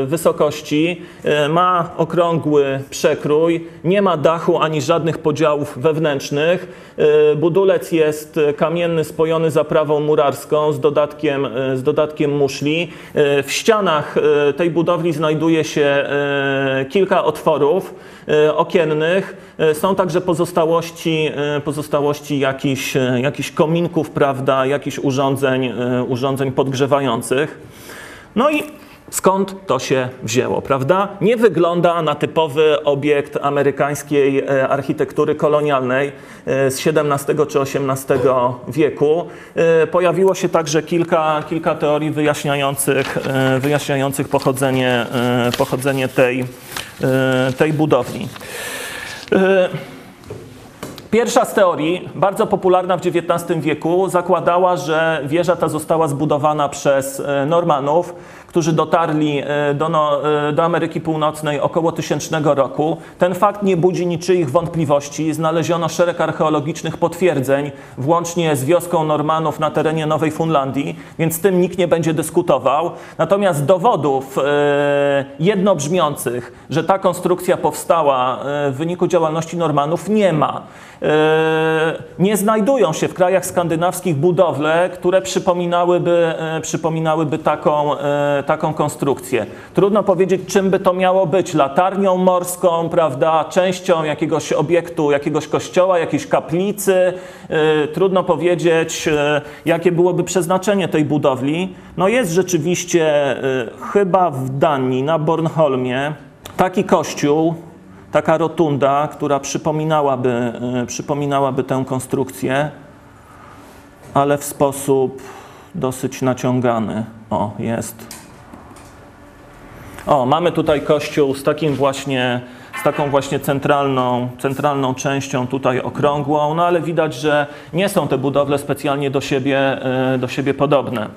wysokości, ma okrągły przekrój, nie ma dachu ani żadnych podziałów wewnętrznych. Budulec jest kamienny, spojony zaprawą murarską z dodatkiem, z dodatkiem muszli. W ścianach tej budowli znajduje się kilka otworów okiennych. Są także pozostałości, pozostałości jakichś, jakichś kominków, prawda, jakichś urządzeń, e, urządzeń podgrzewających. No i skąd to się wzięło, prawda? Nie wygląda na typowy obiekt amerykańskiej e, architektury kolonialnej e, z XVII czy XVIII wieku. Pojawiło się także kilka, kilka teorii wyjaśniających, wyjaśniających pochodzenie, pochodzenie tej, tej budowli. Pierwsza z teorii, bardzo popularna w XIX wieku, zakładała, że wieża ta została zbudowana przez e, Normanów którzy dotarli e, do, no, e, do Ameryki Północnej około tysięcznego roku. Ten fakt nie budzi niczyich wątpliwości. Znaleziono szereg archeologicznych potwierdzeń, włącznie z wioską Normanów na terenie Nowej Fundlandii, więc z tym nikt nie będzie dyskutował. Natomiast dowodów e, jednobrzmiących, że ta konstrukcja powstała w wyniku działalności Normanów, nie ma. Nie znajdują się w krajach skandynawskich budowle, które przypominałyby, przypominałyby taką taką konstrukcję. Trudno powiedzieć, czym by to miało być. Latarnią morską, prawda, częścią jakiegoś obiektu, jakiegoś kościoła, jakiejś kaplicy. Yy, trudno powiedzieć, yy, jakie byłoby przeznaczenie tej budowli. No jest rzeczywiście yy, chyba w Danii, na Bornholmie, taki kościół, taka rotunda, która przypominałaby, y, przypominałaby tę konstrukcję, ale w sposób dosyć naciągany. O, jest. O, mamy tutaj kościół z takim właśnie, z taką właśnie centralną, centralną częścią tutaj okrągłą, no ale widać, że nie są te budowle specjalnie do siebie, do siebie podobne.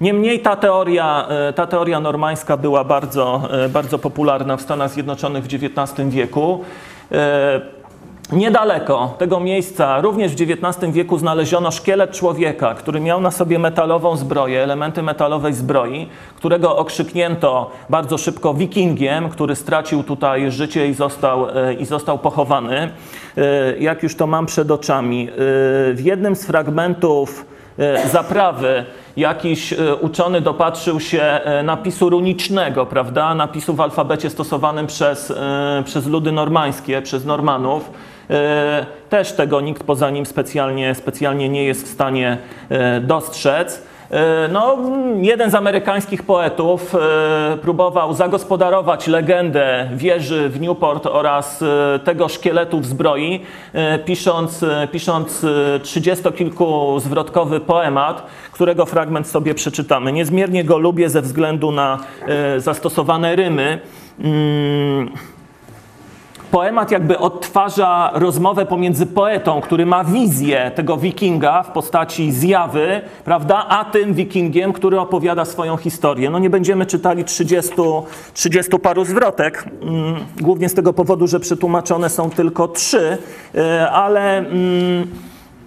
Niemniej ta teoria, ta teoria normańska była bardzo, bardzo popularna w Stanach Zjednoczonych w XIX wieku. Niedaleko tego miejsca, również w XIX wieku, znaleziono szkielet człowieka, który miał na sobie metalową zbroję, elementy metalowej zbroi, którego okrzyknięto bardzo szybko wikingiem, który stracił tutaj życie i został, e, i został pochowany. E, jak już to mam przed oczami, e, w jednym z fragmentów zaprawy jakiś uczony dopatrzył się napisu runicznego, prawda? Napisu w alfabecie stosowanym przez, przez ludy normańskie, przez Normanów. E, też tego nikt poza nim specjalnie, specjalnie nie jest w stanie e, dostrzec. E, no, jeden z amerykańskich poetów próbował zagospodarować legendę wieży w Newport oraz tego szkieletu w zbroi, pisząc, pisząc trzydziestokilkuzwrotkowy poemat, którego fragment sobie przeczytamy. Niezmiernie go lubię ze względu na zastosowane rymy. Poemat jakby odtwarza rozmowę pomiędzy poetą, który ma wizję tego wikinga w postaci zjawy, prawda, a tym wikingiem, który opowiada swoją historię. No nie będziemy czytali 30, 30 paru zwrotek, mm, głównie z tego powodu, że przetłumaczone są tylko trzy, e, ale... Mm,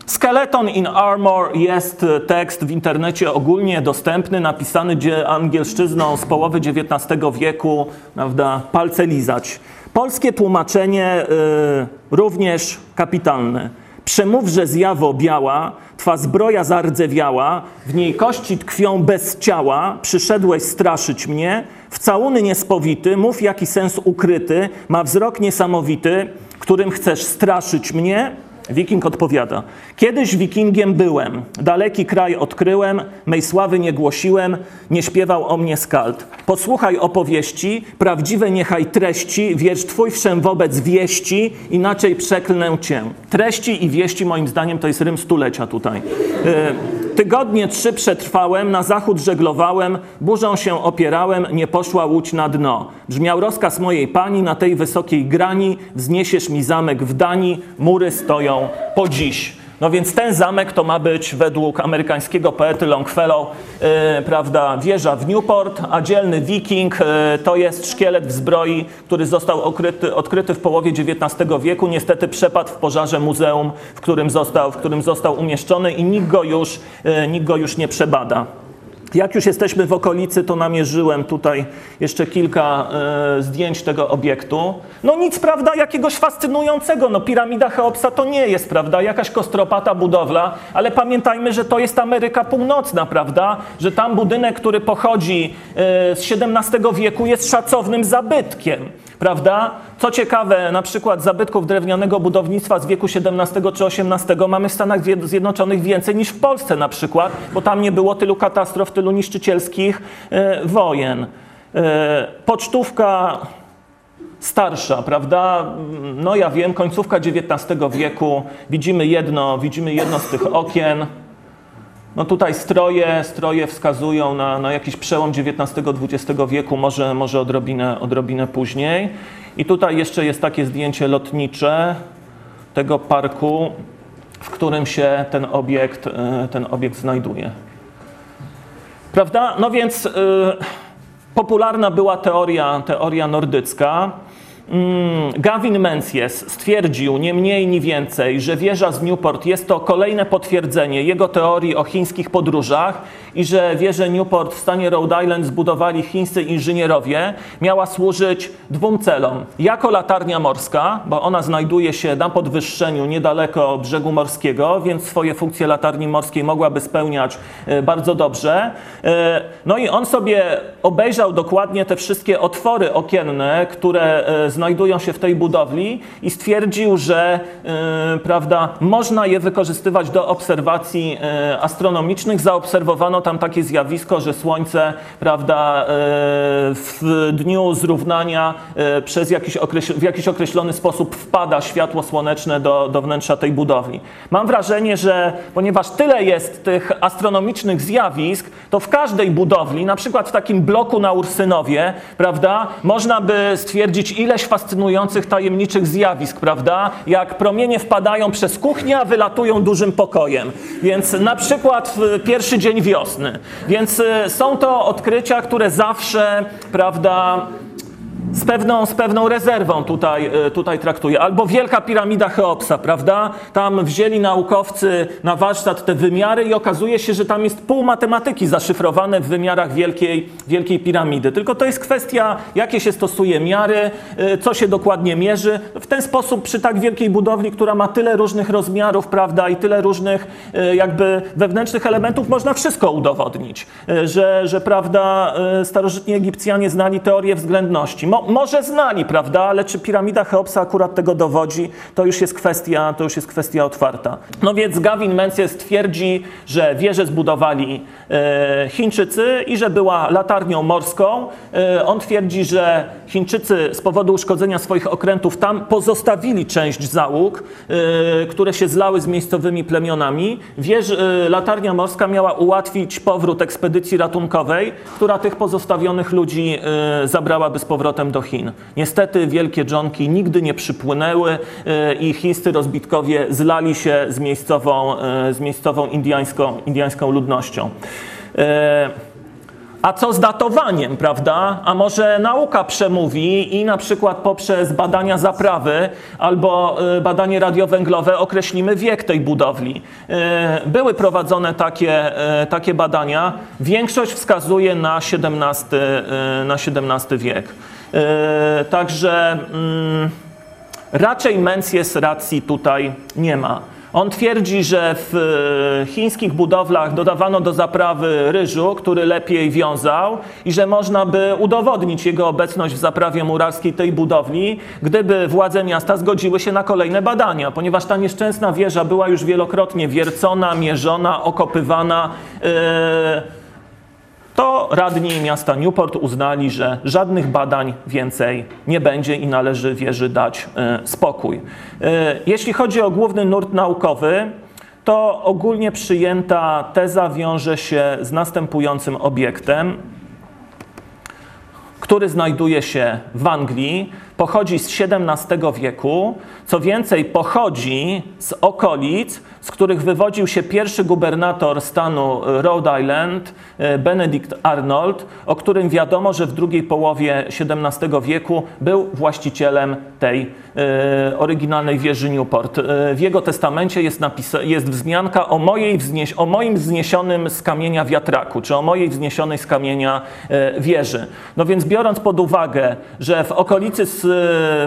Skeleton in Armor jest tekst w internecie ogólnie dostępny, napisany angielszczyzną z połowy XIX wieku, prawda, palce lizać. Polskie tłumaczenie y, również kapitalne. Przemówże zjawo biała, twa zbroja zardzewiała, w niej kości tkwią bez ciała, przyszedłeś straszyć mnie, w całuny niespowity, mów jaki sens ukryty, ma wzrok niesamowity, którym chcesz straszyć mnie, Wiking odpowiada: Kiedyś wikingiem byłem, daleki kraj odkryłem, mej sławy nie głosiłem, nie śpiewał o mnie skald. Posłuchaj opowieści, prawdziwe niechaj treści, wierz twój wszem wobec wieści, inaczej przeklnę cię. Treści i wieści, moim zdaniem, to jest rym stulecia tutaj. E, tygodnie trzy przetrwałem, na zachód żeglowałem, burzą się opierałem, nie poszła łódź na dno. Brzmiał rozkaz mojej pani, na tej wysokiej grani wzniesiesz mi zamek w Danii, mury stoją po dziś. No więc ten zamek to ma być według amerykańskiego poety Longfellow, yy, prawda, wieża w Newport, a dzielny wiking yy, to jest szkielet w zbroi, który został okryty, odkryty w połowie XIX wieku. Niestety przepadł w pożarze muzeum, w którym został, w którym został umieszczony i nikt go już, yy, nikt go już nie przebada. Jak już jesteśmy w okolicy, to namierzyłem tutaj jeszcze kilka e, zdjęć tego obiektu. No nic, prawda, jakiegoś fascynującego. No piramida Cheopsa to nie jest, prawda, jakaś kostropata budowla, ale pamiętajmy, że to jest Ameryka Północna, prawda, że tam budynek, który pochodzi e, z XVII wieku jest szacownym zabytkiem prawda? Co ciekawe, na przykład zabytków drewnianego budownictwa z wieku XVII czy XVIII mamy w Stanach Zjednoczonych więcej niż w Polsce na przykład, bo tam nie było tylu katastrof, tylu niszczycielskich e, wojen. E, pocztówka starsza, prawda? No ja wiem, końcówka XIX wieku, widzimy jedno, widzimy jedno z tych okien. No tutaj stroje, stroje wskazują na, na jakiś przełom XIX-XX wieku, może, może odrobinę, odrobinę później. I tutaj jeszcze jest takie zdjęcie lotnicze tego parku, w którym się ten obiekt, e, ten obiekt znajduje. Prawda? No więc y, popularna była teoria, teoria nordycka. Mm, Gavin Menzies stwierdził nie mniej ni więcej, że wieża z Newport jest to kolejne potwierdzenie jego teorii o chińskich podróżach i że wieżę Newport w stanie Rhode Island zbudowali chińscy inżynierowie, miała służyć dwóm celom. Jako latarnia morska, bo ona znajduje się na podwyższeniu niedaleko brzegu morskiego, więc swoje funkcje latarni morskiej mogłaby spełniać e, bardzo dobrze. E, no i on sobie obejrzał dokładnie te wszystkie otwory okienne, które e, znajdują się w tej budowli i stwierdził, że prawda, można je wykorzystywać do obserwacji astronomicznych. Zaobserwowano tam takie zjawisko, że Słońce, prawda, e, w dniu zrównania przez jakiś w jakiś określony sposób wpada światło słoneczne do, do wnętrza tej budowli. Mam wrażenie, że ponieważ tyle jest tych astronomicznych zjawisk, to w każdej budowli, na przykład w takim bloku na Ursynowie, prawda, można by stwierdzić ileś fascynujących, tajemniczych zjawisk, prawda, jak promienie wpadają przez kuchnię, a wylatują dużym pokojem. Więc na przykład w pierwszy dzień wiosny. Więc y, są to odkrycia, które zawsze, prawda, z pewną, z pewną rezerwą tutaj, e, tutaj traktuje. Albo Wielka Piramida Cheopsa, prawda? Tam wzięli naukowcy na warsztat te wymiary i okazuje się, że tam jest pół matematyki zaszyfrowane w wymiarach Wielkiej, Wielkiej Piramidy. Tylko to jest kwestia, jakie się stosuje miary, e, co się dokładnie mierzy. W ten sposób przy tak wielkiej budowli, która ma tyle różnych rozmiarów, prawda, i tyle różnych e, jakby wewnętrznych elementów, można wszystko udowodnić. Że, że prawda, starożytni Egipcjanie znali teorię względności Mo, może znali, prawda, ale czy piramida Cheopsa akurat tego dowodzi, to już jest kwestia, to już jest kwestia otwarta. No więc Gavin Menzies twierdzi, że wieżę zbudowali e, Chińczycy i że była latarnią morską. E, on twierdzi, że Chińczycy z powodu uszkodzenia swoich okrętów tam pozostawili część załóg, e, które się zlały z miejscowymi plemionami. Wież, e, latarnia morska miała ułatwić powrót ekspedycji ratunkowej, która tych pozostawionych ludzi e, zabrałaby z powrotem do Chin. Niestety wielkie dżonki nigdy nie przypłynęły e, i chińscy rozbitkowie zlali się z miejscową, e, z miejscową indiańską, indiańską ludnością. E, a co z datowaniem, prawda? A może nauka przemówi i na przykład poprzez badania zaprawy albo badanie radiowęglowe określimy wiek tej budowli. Były prowadzone takie, takie badania. Większość wskazuje na XVII, na XVII wiek. E, także mm, raczej Menzies racji tutaj nie ma. On twierdzi, że w e, chińskich budowlach dodawano do zaprawy ryżu, który lepiej wiązał i że można by udowodnić jego obecność w zaprawie murarskiej tej budowli, gdyby władze miasta zgodziły się na kolejne badania, ponieważ ta nieszczęsna wieża była już wielokrotnie wiercona, mierzona, okopywana. Yy, to radni miasta Newport uznali, że żadnych badań więcej nie będzie i należy wieży dać e, spokój. E, jeśli chodzi o główny nurt naukowy, to ogólnie przyjęta teza wiąże się z następującym obiektem, który znajduje się w Anglii, pochodzi z XVII wieku, co więcej, pochodzi z okolic, z których wywodził się pierwszy gubernator stanu Rhode Island, e, Benedict Arnold, o którym wiadomo, że w drugiej połowie XVII wieku był właścicielem tej e, oryginalnej wieży Newport. E, w jego testamencie jest, jest wzmianka o, mojej o moim wzniesionym z kamienia wiatraku, czy o mojej wzniesionej z kamienia wieży. No więc biorąc pod uwagę, że w okolicy,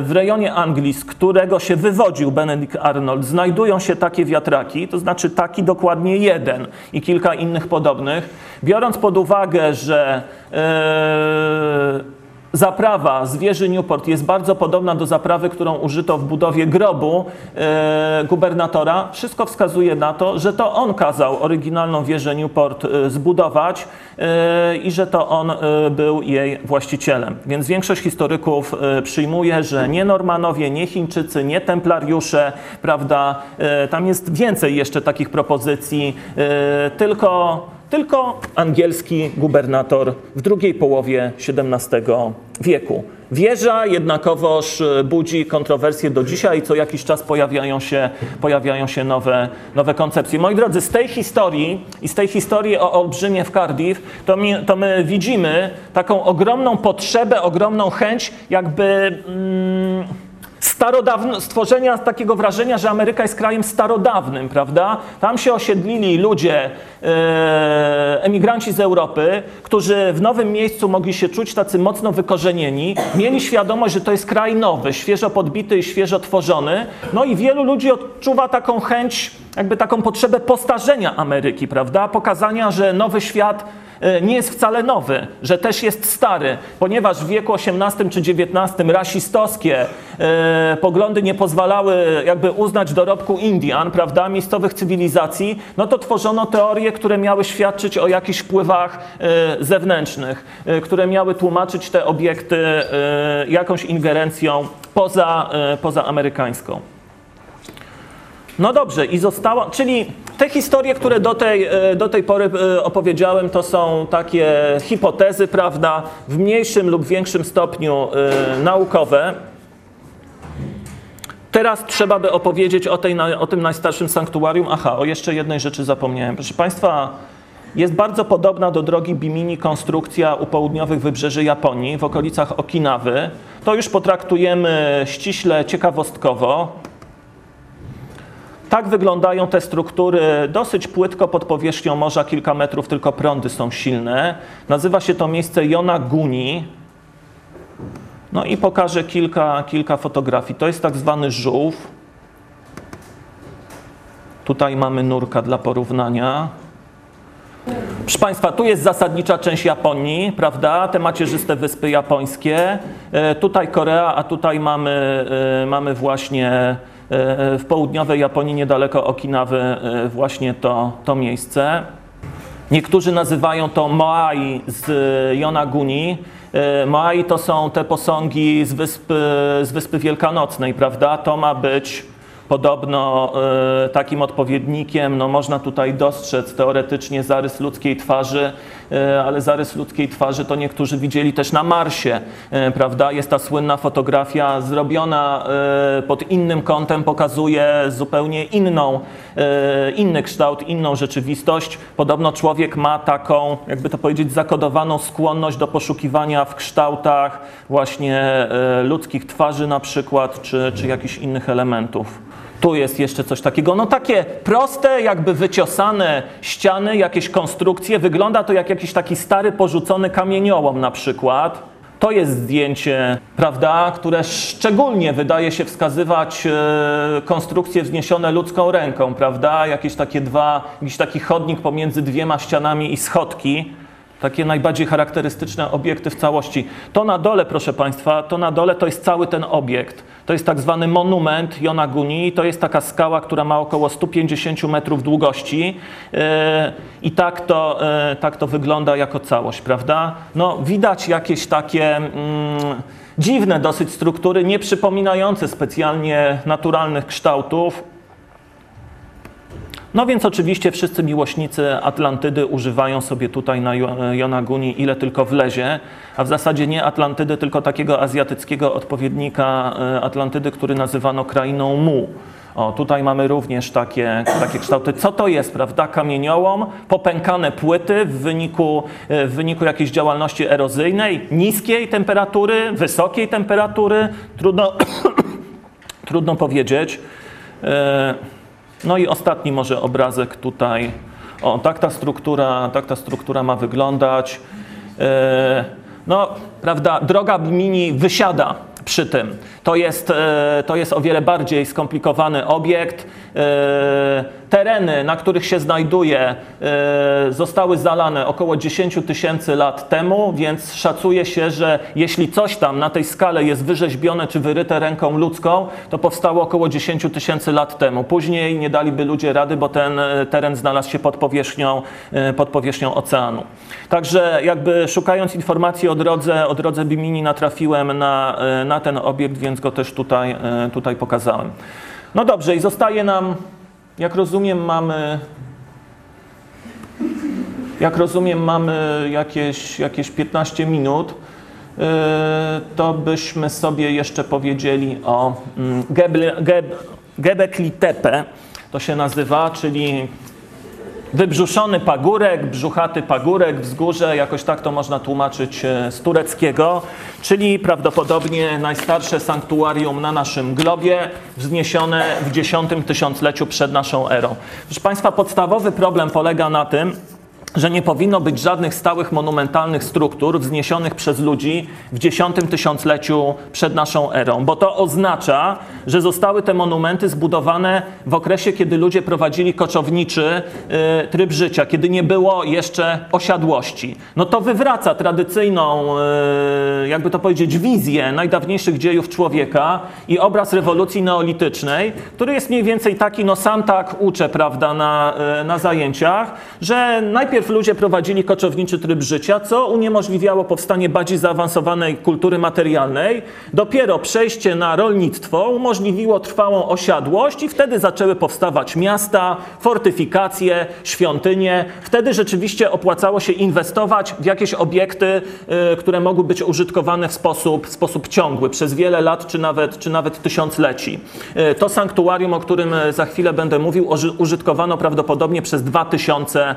w rejonie Anglii, z którego się wywodził Benedict Arnold, znajdują się takie wiatraki, to znaczy taki dokładnie jeden i kilka innych podobnych, biorąc pod uwagę, że yy, zaprawa z wieży Newport jest bardzo podobna do zaprawy, którą użyto w budowie grobu e, gubernatora, wszystko wskazuje na to, że to on kazał oryginalną wieżę Newport e, zbudować e, i że to on e, był jej właścicielem. Więc większość historyków e, przyjmuje, że nie Normanowie, nie Chińczycy, nie Templariusze, prawda, e, tam jest więcej jeszcze takich propozycji, tylko tylko angielski gubernator w drugiej połowie XVII wieku. Wieża jednakowoż e, budzi kontrowersje do dzisiaj co jakiś czas pojawiają się, pojawiają się nowe, nowe koncepcje. Moi drodzy, z tej historii i z tej historii o Olbrzymie w Cardiff, to, mi, to my widzimy taką ogromną potrzebę, ogromną chęć jakby... Mm, starodawno, stworzenia takiego wrażenia, że Ameryka jest krajem starodawnym, prawda? Tam się osiedlili ludzie, e, emigranci z Europy, którzy w nowym miejscu mogli się czuć tacy mocno wykorzenieni, mieli świadomość, że to jest kraj nowy, świeżo podbity i świeżo tworzony. No i wielu ludzi odczuwa taką chęć, jakby taką potrzebę postarzenia Ameryki, prawda? Pokazania, że nowy świat e, nie jest wcale nowy, że też jest stary, ponieważ w wieku XVIII czy XIX rasistowskie e, poglądy nie pozwalały jakby uznać dorobku Indian, prawda, miejscowych cywilizacji, no to tworzono teorie, które miały świadczyć o jakichś wpływach e, zewnętrznych, które miały tłumaczyć te obiekty jakąś ingerencją poza, poza amerykańską. No dobrze, i została, czyli te historie, które do tej, e, do tej pory e, opowiedziałem, to są takie hipotezy, prawda, w mniejszym lub większym stopniu e, naukowe. Teraz trzeba by opowiedzieć o, tej, o tym najstarszym sanktuarium. Aha, o jeszcze jednej rzeczy zapomniałem. Proszę Państwa, jest bardzo podobna do drogi Bimini konstrukcja u południowych wybrzeży Japonii, w okolicach Okinawy. To już potraktujemy ściśle ciekawostkowo. Tak wyglądają te struktury dosyć płytko pod powierzchnią morza, kilka metrów, tylko prądy są silne. Nazywa się to miejsce Yonaguni. No i pokażę kilka, kilka fotografii. To jest tak zwany żółw. Tutaj mamy nurka dla porównania. Proszę Państwa, tu jest zasadnicza część Japonii, prawda? Te macierzyste wyspy japońskie. E, tutaj Korea, a tutaj mamy, e, mamy właśnie w południowej Japonii, niedaleko Okinawy, e, właśnie to, to miejsce. Niektórzy nazywają to Moai z Yonaguni. E, Moai to są te posągi z wyspy, z wyspy Wielkanocnej, prawda? To ma być podobno e, takim odpowiednikiem, no można tutaj dostrzec teoretycznie zarys ludzkiej twarzy, e, ale zarys ludzkiej twarzy to niektórzy widzieli też na Marsie, e, prawda? Jest ta słynna fotografia zrobiona e, pod innym kątem, pokazuje zupełnie inną, e, inny kształt, inną rzeczywistość. Podobno człowiek ma taką, jakby to powiedzieć, zakodowaną skłonność do poszukiwania w kształtach właśnie e, ludzkich twarzy na przykład, czy, czy jakichś innych elementów. Tu jest jeszcze coś takiego, no takie proste, jakby wyciosane ściany, jakieś konstrukcje. Wygląda to jak jakiś taki stary, porzucony kamieniołom na przykład. To jest zdjęcie, prawda, które szczególnie wydaje się wskazywać e, konstrukcje wzniesione ludzką ręką, prawda? Jakieś takie dwa, jakiś taki chodnik pomiędzy dwiema ścianami i schodki. Takie najbardziej charakterystyczne obiekty w całości. To na dole, proszę Państwa, to na dole to jest cały ten obiekt. To jest tak zwany monument Yonaguni. To jest taka skała, która ma około 150 metrów długości. Yy, I tak to, yy, tak to wygląda jako całość, prawda? No, widać jakieś takie mm, dziwne dosyć struktury, nie przypominające specjalnie naturalnych kształtów. No więc oczywiście wszyscy miłośnicy Atlantydy używają sobie tutaj na Yonaguni ile tylko wlezie, a w zasadzie nie Atlantydy, tylko takiego azjatyckiego odpowiednika e, Atlantydy, który nazywano krainą Mu. O, tutaj mamy również takie, takie kształty. Co to jest, prawda? Kamieniołom, popękane płyty w wyniku, e, w wyniku jakiejś działalności erozyjnej, niskiej temperatury, wysokiej temperatury, trudno, trudno powiedzieć. E, no i ostatni może obrazek tutaj. O, tak ta struktura, tak ta struktura ma wyglądać. E, no, prawda, droga mini wysiada przy tym. To jest, e, to jest o wiele bardziej skomplikowany obiekt. E, tereny, na których się znajduje, e, zostały zalane około 10 tysięcy lat temu, więc szacuje się, że jeśli coś tam na tej skale jest wyrzeźbione czy wyryte ręką ludzką, to powstało około 10 tysięcy lat temu. Później nie daliby ludzie rady, bo ten teren znalazł się pod powierzchnią, pod powierzchnią oceanu. Także jakby szukając informacji o drodze, o drodze Bimini natrafiłem na, na ten obiekt, więc go też tutaj, tutaj pokazałem. No dobrze, i zostaje nam, jak rozumiem, mamy. Jak rozumiem, mamy jakieś, jakieś 15 minut. To byśmy sobie jeszcze powiedzieli o Gebekli Tepe, to się nazywa, czyli Wybrzuszony pagórek, brzuchaty pagórek, wzgórze, jakoś tak to można tłumaczyć e, z tureckiego, czyli prawdopodobnie najstarsze sanktuarium na naszym globie, wzniesione w X tysiącleciu przed naszą erą. Proszę Państwa, podstawowy problem polega na tym, że nie powinno być żadnych stałych monumentalnych struktur wzniesionych przez ludzi w X tysiącleciu przed naszą erą, bo to oznacza, że zostały te monumenty zbudowane w okresie, kiedy ludzie prowadzili koczowniczy y, tryb życia, kiedy nie było jeszcze osiadłości. No to wywraca tradycyjną, y, jakby to powiedzieć, wizję najdawniejszych dziejów człowieka i obraz rewolucji neolitycznej, który jest mniej więcej taki, no sam tak uczę, prawda, na, y, na zajęciach, że najpierw Najpierw ludzie prowadzili koczowniczy tryb życia, co uniemożliwiało powstanie bardziej zaawansowanej kultury materialnej. Dopiero przejście na rolnictwo umożliwiło trwałą osiadłość i wtedy zaczęły powstawać miasta, fortyfikacje, świątynie. Wtedy rzeczywiście opłacało się inwestować w jakieś obiekty, y, które mogły być użytkowane w sposób, w sposób ciągły przez wiele lat czy nawet, czy nawet tysiącleci. Y, to sanktuarium, o którym y, za chwilę będę mówił, użytkowano prawdopodobnie przez 2000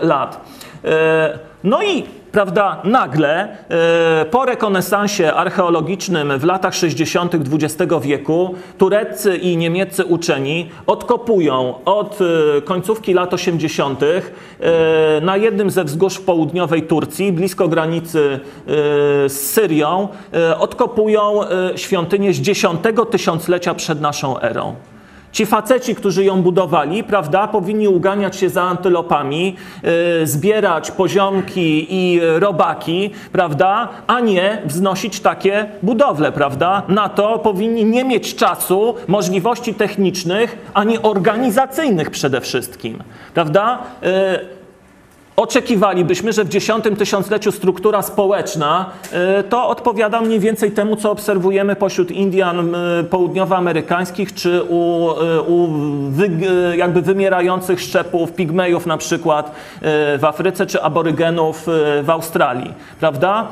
lat lat. E, no i prawda, nagle e, po rekonesansie archeologicznym w latach 60. XX wieku tureccy i niemieccy uczeni odkopują od e, końcówki lat 80. na jednym ze wzgórz południowej Turcji, blisko granicy z Syrią, odkopują świątynię z X tysiąclecia przed naszą erą. Ci faceci, którzy ją budowali, prawda, powinni uganiać się za antylopami, yy, zbierać poziomki i robaki, prawda, a nie wznosić takie budowle, prawda. Na to powinni nie mieć czasu, możliwości technicznych, ani organizacyjnych przede wszystkim, prawda. Yy, oczekiwalibyśmy, że w dziesiątym tysiącleciu struktura społeczna y, to odpowiada mniej więcej temu, co obserwujemy pośród Indian y, południowoamerykańskich czy u, y, u wy, jakby wymierających szczepów, pigmejów na przykład w Afryce czy aborygenów w Australii. Prawda?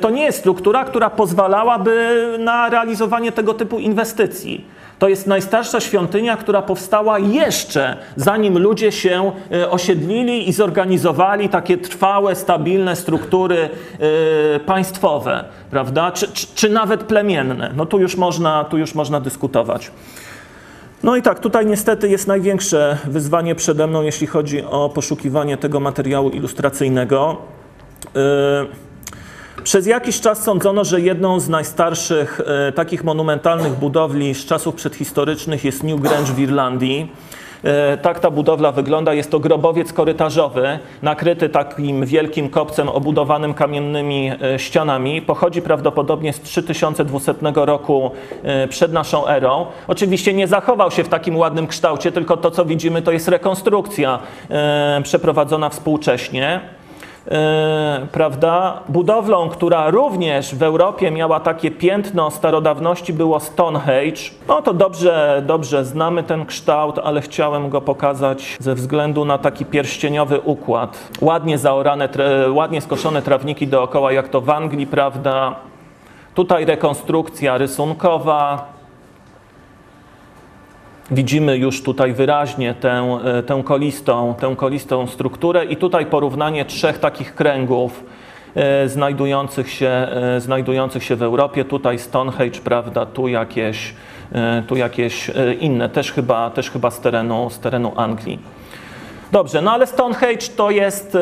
To nie jest struktura, która pozwalałaby na realizowanie tego typu inwestycji. To jest najstarsza świątynia, która powstała jeszcze zanim ludzie się e, osiedlili i zorganizowali takie trwałe, stabilne struktury e, państwowe, prawda? Czy, czy, czy nawet plemienne. No tu już można, tu już można dyskutować. No i tak, tutaj niestety jest największe wyzwanie przede mną, jeśli chodzi o poszukiwanie tego materiału ilustracyjnego. Yy, przez jakiś czas sądzono, że jedną z najstarszych e, takich monumentalnych budowli z czasów przedhistorycznych jest New Grange w Irlandii. E, tak ta budowla wygląda. Jest to grobowiec korytarzowy, nakryty takim wielkim kopcem obudowanym kamiennymi e, ścianami. Pochodzi prawdopodobnie z 3200 roku e, przed naszą erą. Oczywiście nie zachował się w takim ładnym kształcie, tylko to, co widzimy, to jest rekonstrukcja przeprowadzona współcześnie. E, prawda? Budowlą, która również w Europie miała takie piętno starodawności, było Stonehenge. No to dobrze, dobrze znamy ten kształt, ale chciałem go pokazać ze względu na taki pierścieniowy układ. Ładnie zaorane, ładnie skoszone trawniki dookoła, jak to w Anglii, prawda? Tutaj rekonstrukcja rysunkowa, Widzimy już tutaj wyraźnie tę, e, tę, kolistą, tę kolistą strukturę i tutaj porównanie trzech takich kręgów e, znajdujących się, e, znajdujących się w Europie. Tutaj Stonehenge, prawda, tu jakieś, tu jakieś inne, też chyba, też chyba z, terenu, z terenu Anglii. Dobrze, no ale Stonehenge to jest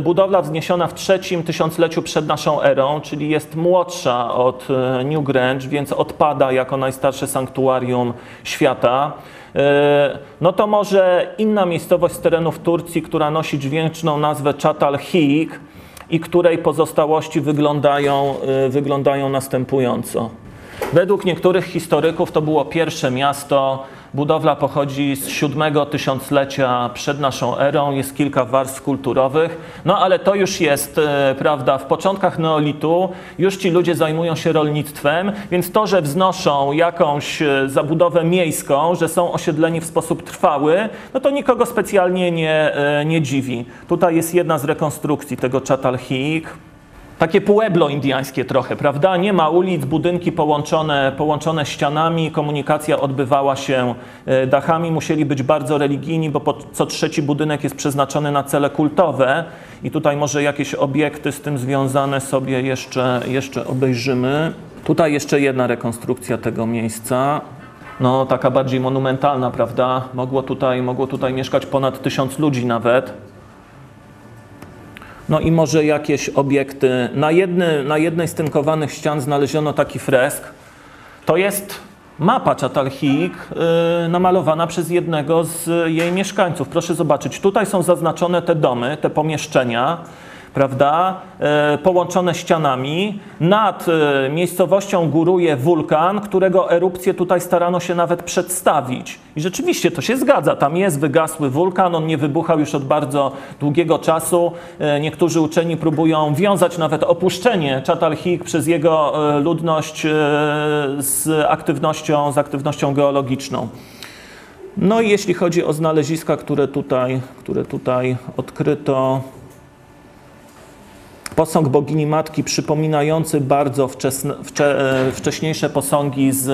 budowla wzniesiona w trzecim tysiącleciu przed naszą erą, czyli jest młodsza od Newgrange, więc odpada jako najstarsze sanktuarium świata. No to może inna miejscowość z terenów Turcji, która nosi dźwięczną nazwę Chatal Hik i której pozostałości wyglądają, wyglądają następująco. Według niektórych historyków to było pierwsze miasto Budowla pochodzi z siódmego tysiąclecia przed naszą erą, jest kilka warstw kulturowych, no ale to już jest, e, prawda, w początkach neolitu już ci ludzie zajmują się rolnictwem, więc to, że wznoszą jakąś e, zabudowę miejską, że są osiedleni w sposób trwały, no to nikogo specjalnie nie, e, nie dziwi. Tutaj jest jedna z rekonstrukcji tego Chatalhik, takie pueblo indiańskie trochę, prawda? Nie ma ulic, budynki połączone, połączone ścianami, komunikacja odbywała się e, dachami, musieli być bardzo religijni, bo co trzeci budynek jest przeznaczony na cele kultowe i tutaj może jakieś obiekty z tym związane sobie jeszcze, jeszcze obejrzymy. Tutaj jeszcze jedna rekonstrukcja tego miejsca. No, taka bardziej monumentalna, prawda? Mogło tutaj, mogło tutaj mieszkać ponad tysiąc ludzi nawet. No i może jakieś obiekty. Na, jedny, na jednej z tynkowanych ścian znaleziono taki fresk. To jest mapa Czatalhik yy, namalowana przez jednego z jej mieszkańców. Proszę zobaczyć, tutaj są zaznaczone te domy, te pomieszczenia prawda, e, połączone ścianami. Nad e, miejscowością góruje wulkan, którego erupcję tutaj starano się nawet przedstawić. I rzeczywiście to się zgadza. Tam jest wygasły wulkan, on nie wybuchał już od bardzo długiego czasu. E, niektórzy uczeni próbują wiązać nawet opuszczenie Chatal-Hik przez jego ludność z aktywnością, z aktywnością geologiczną. No i jeśli chodzi o znaleziska, które tutaj, które tutaj odkryto, Posąg bogini matki przypominający bardzo wczesne, wcze, e, wcześniejsze posągi z,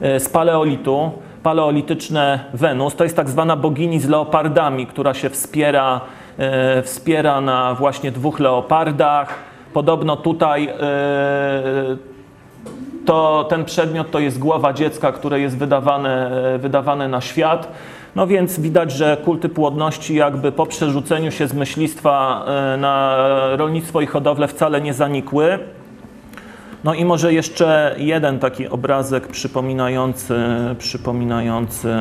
e, z paleolitu, paleolityczne Wenus. To jest tak zwana bogini z leopardami, która się wspiera, e, wspiera na właśnie dwóch leopardach. Podobno tutaj to, ten przedmiot to jest głowa dziecka, które jest wydawane, wydawane na świat. No więc widać, że kulty płodności jakby po przerzuceniu się z myślistwa e, na rolnictwo i hodowlę wcale nie zanikły. No i może jeszcze jeden taki obrazek przypominający, przypominający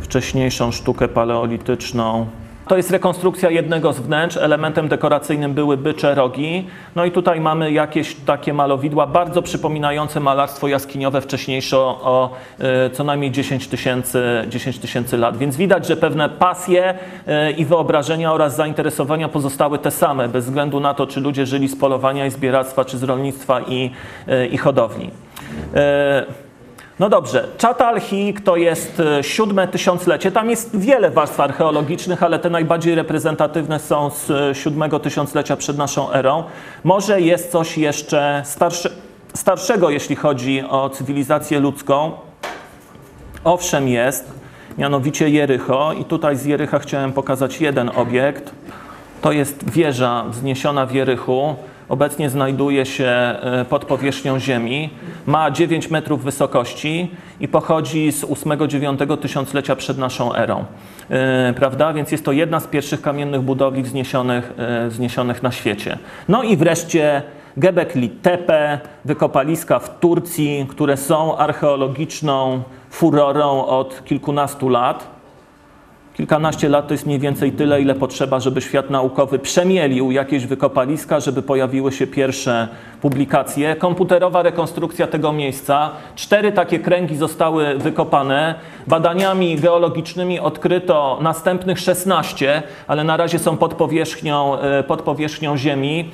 wcześniejszą sztukę paleolityczną. To jest rekonstrukcja jednego z wnętrz. Elementem dekoracyjnym były bycze rogi. No i tutaj mamy jakieś takie malowidła, bardzo przypominające malarstwo jaskiniowe wcześniejsze o e, co najmniej 10 tysięcy 10 tysięcy lat. Więc widać, że pewne pasje e, i wyobrażenia oraz zainteresowania pozostały te same, bez względu na to, czy ludzie żyli z polowania i zbieractwa, czy z rolnictwa i, e, i hodowli. No dobrze, Chatal-Hik to jest e, siódme tysiąclecie. Tam jest wiele warstw archeologicznych, ale te najbardziej reprezentatywne są z e, siódmego tysiąclecia przed naszą erą. Może jest coś jeszcze starsze, starszego, jeśli chodzi o cywilizację ludzką. Owszem jest, mianowicie Jericho. I tutaj z Jericha chciałem pokazać jeden obiekt. To jest wieża wzniesiona w Jerychu obecnie znajduje się e, pod powierzchnią Ziemi, ma 9 metrów wysokości i pochodzi z 8-9 tysiąclecia przed naszą erą. E, prawda? Więc jest to jedna z pierwszych kamiennych budowli wzniesionych, e, wzniesionych na świecie. No i wreszcie Gebekli Tepe, wykopaliska w Turcji, które są archeologiczną furorą od kilkunastu lat. Kilkanaście lat to jest mniej więcej tyle, ile potrzeba, żeby świat naukowy przemielił jakieś wykopaliska, żeby pojawiły się pierwsze publikacje. Komputerowa rekonstrukcja tego miejsca. Cztery takie kręgi zostały wykopane. Badaniami geologicznymi odkryto następnych 16, ale na razie są pod powierzchnią, e, pod powierzchnią Ziemi.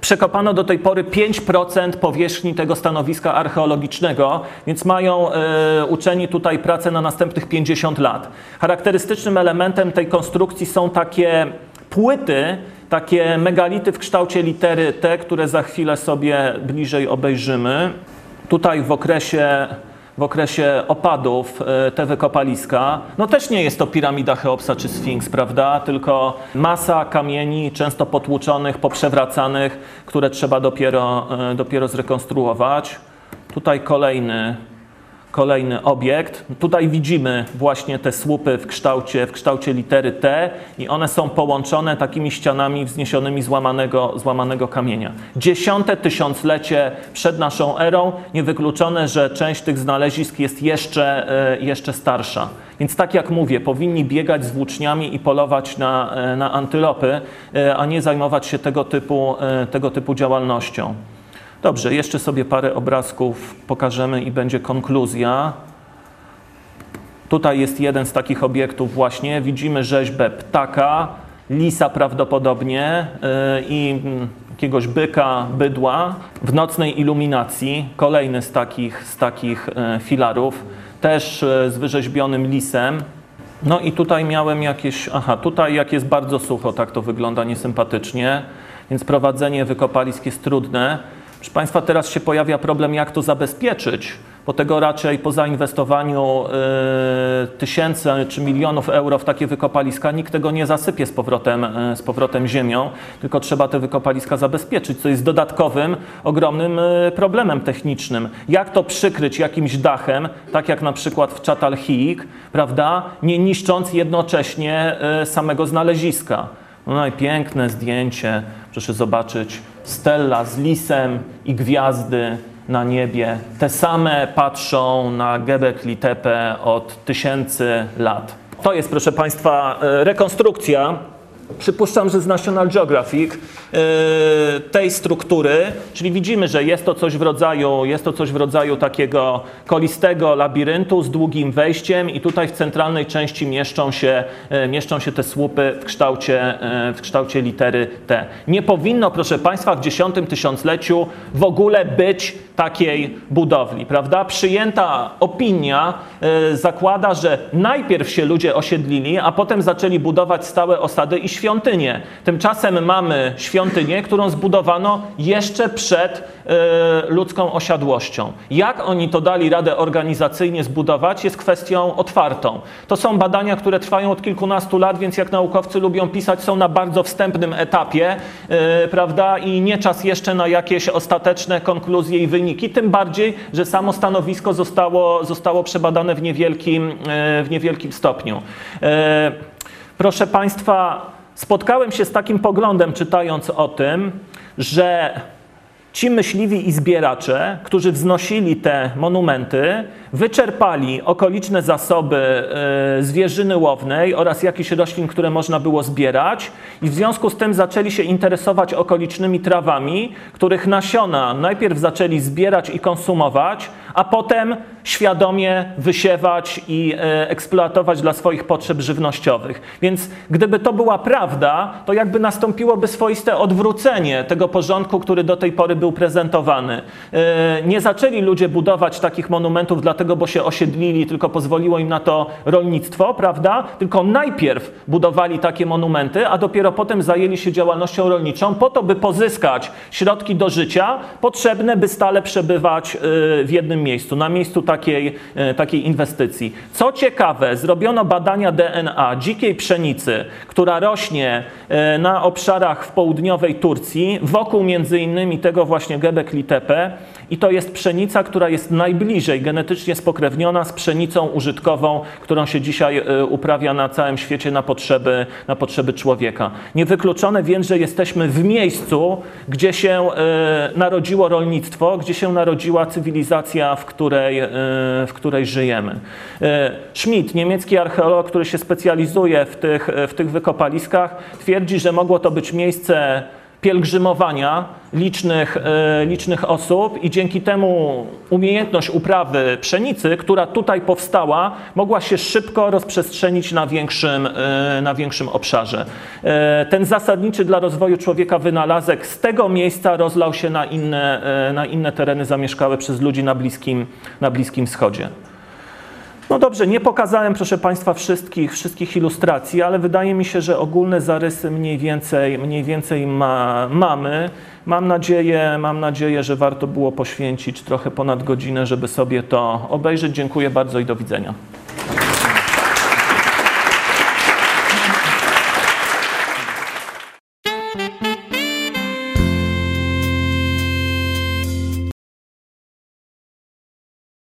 Przekopano do tej pory 5% powierzchni tego stanowiska archeologicznego, więc mają e, uczeni tutaj pracę na następnych 50 lat. Charakterystycznym elementem tej konstrukcji są takie płyty, takie megality w kształcie litery T, które za chwilę sobie bliżej obejrzymy. Tutaj w okresie w okresie opadów e, te wykopaliska. No też nie jest to piramida Cheopsa czy Sfinks, prawda? Tylko masa kamieni, często potłuczonych, poprzewracanych, które trzeba dopiero, e, dopiero zrekonstruować. Tutaj kolejny kolejny obiekt. Tutaj widzimy właśnie te słupy w kształcie, w kształcie litery T i one są połączone takimi ścianami wzniesionymi z łamanego, z łamanego kamienia. Dziesiąte tysiąclecie przed naszą erą, niewykluczone, że część tych znalezisk jest jeszcze, e, jeszcze starsza. Więc tak jak mówię, powinni biegać z włóczniami i polować na, e, na antylopy, e, a nie zajmować się tego typu, tego typu działalnością. Dobrze, jeszcze sobie parę obrazków pokażemy i będzie konkluzja. Tutaj jest jeden z takich obiektów właśnie. Widzimy rzeźbę ptaka, lisa prawdopodobnie yy, i mm, jakiegoś byka, bydła w nocnej iluminacji. Kolejny z takich, z takich yy, filarów, też yy, z wyrzeźbionym lisem. No i tutaj miałem jakieś, aha, tutaj jak jest bardzo sucho, tak to wygląda niesympatycznie, więc prowadzenie wykopalisk jest trudne. Proszę Państwa, teraz się pojawia problem, jak to zabezpieczyć, bo tego raczej po zainwestowaniu y, tysięcy czy milionów euro w takie wykopaliska nikt tego nie zasypie z powrotem, y, z powrotem ziemią, tylko trzeba te wykopaliska zabezpieczyć, co jest dodatkowym, ogromnym y, problemem technicznym. Jak to przykryć jakimś dachem, tak jak na przykład w Chatal prawda, nie niszcząc jednocześnie samego znaleziska. No najpiękne zdjęcie, proszę zobaczyć, stella z lisem i gwiazdy na niebie. Te same patrzą na Göbekli Tepe od tysięcy lat. To jest, proszę Państwa, e, rekonstrukcja Przypuszczam, że z National Geographic yy, tej struktury, czyli widzimy, że jest to coś w rodzaju, jest to coś w rodzaju takiego kolistego labiryntu z długim wejściem i tutaj w centralnej części mieszczą się, yy, mieszczą się te słupy w kształcie, yy, w kształcie litery T. Nie powinno, proszę Państwa, w dziesiątym tysiącleciu w ogóle być takiej budowli, prawda? Przyjęta opinia zakłada, że najpierw się ludzie osiedlili, a potem zaczęli budować stałe osady i świątynię. Tymczasem mamy świątynię, którą zbudowano jeszcze przed e, ludzką osiadłością. Jak oni to dali radę organizacyjnie zbudować, jest kwestią otwartą. To są badania, które trwają od kilkunastu lat, więc jak naukowcy lubią pisać, są na bardzo wstępnym etapie, e, prawda? I nie czas jeszcze na jakieś ostateczne konkluzje i wyniki. Tym bardziej, że samo stanowisko zostało, zostało przebadane w niewielkim, e, w niewielkim stopniu. Proszę Państwa, spotkałem się z takim poglądem, czytając o tym, że ci myśliwi i zbieracze, którzy wznosili te monumenty, wyczerpali okoliczne zasoby e, zwierzyny łownej oraz jakichś roślin, które można było zbierać, i w związku z tym zaczęli się interesować okolicznymi trawami, których nasiona najpierw zaczęli zbierać i konsumować, a potem świadomie wysiewać i e, eksploatować dla swoich potrzeb żywnościowych. Więc gdyby to była prawda, to jakby nastąpiłoby swoiste odwrócenie tego porządku, który do tej pory był prezentowany. E, nie zaczęli ludzie budować takich monumentów dlatego, bo się osiedlili, tylko pozwoliło im na to rolnictwo, prawda? Tylko najpierw budowali takie monumenty, a dopiero potem zajęli się działalnością rolniczą po to, by pozyskać środki do życia potrzebne, by stale przebywać e, w jednym miejscu, na miejscu takiej, e, takiej inwestycji. Co ciekawe, zrobiono badania DNA dzikiej pszenicy, która rośnie e, na obszarach w południowej Turcji, wokół między innymi tego właśnie Göbekli Tepe i to jest pszenica, która jest najbliżej genetycznie spokrewniona z pszenicą użytkową, którą się dzisiaj e, uprawia na całym świecie na potrzeby, na potrzeby człowieka. Niewykluczone więc, że jesteśmy w miejscu, gdzie się narodziło rolnictwo, gdzie się narodziła cywilizacja, w której, e, w której żyjemy. E, Schmidt, niemiecki archeolog, który się specjalizuje w tych, w tych wykopaliskach, twierdzi, że mogło to być miejsce pielgrzymowania licznych, e, licznych osób i dzięki temu umiejętność uprawy pszenicy, która tutaj powstała, mogła się szybko rozprzestrzenić na większym, na większym obszarze. Ten zasadniczy dla rozwoju człowieka wynalazek z tego miejsca rozlał się na inne, na inne tereny zamieszkałe przez ludzi na Bliskim, na Bliskim Wschodzie. No dobrze, nie pokazałem, proszę Państwa, wszystkich, wszystkich ilustracji, ale wydaje mi się, że ogólne zarysy mniej więcej, mniej więcej ma, mamy. Mam nadzieję, mam nadzieję, że warto było poświęcić trochę ponad godzinę, żeby sobie to obejrzeć. Dziękuję bardzo i do widzenia.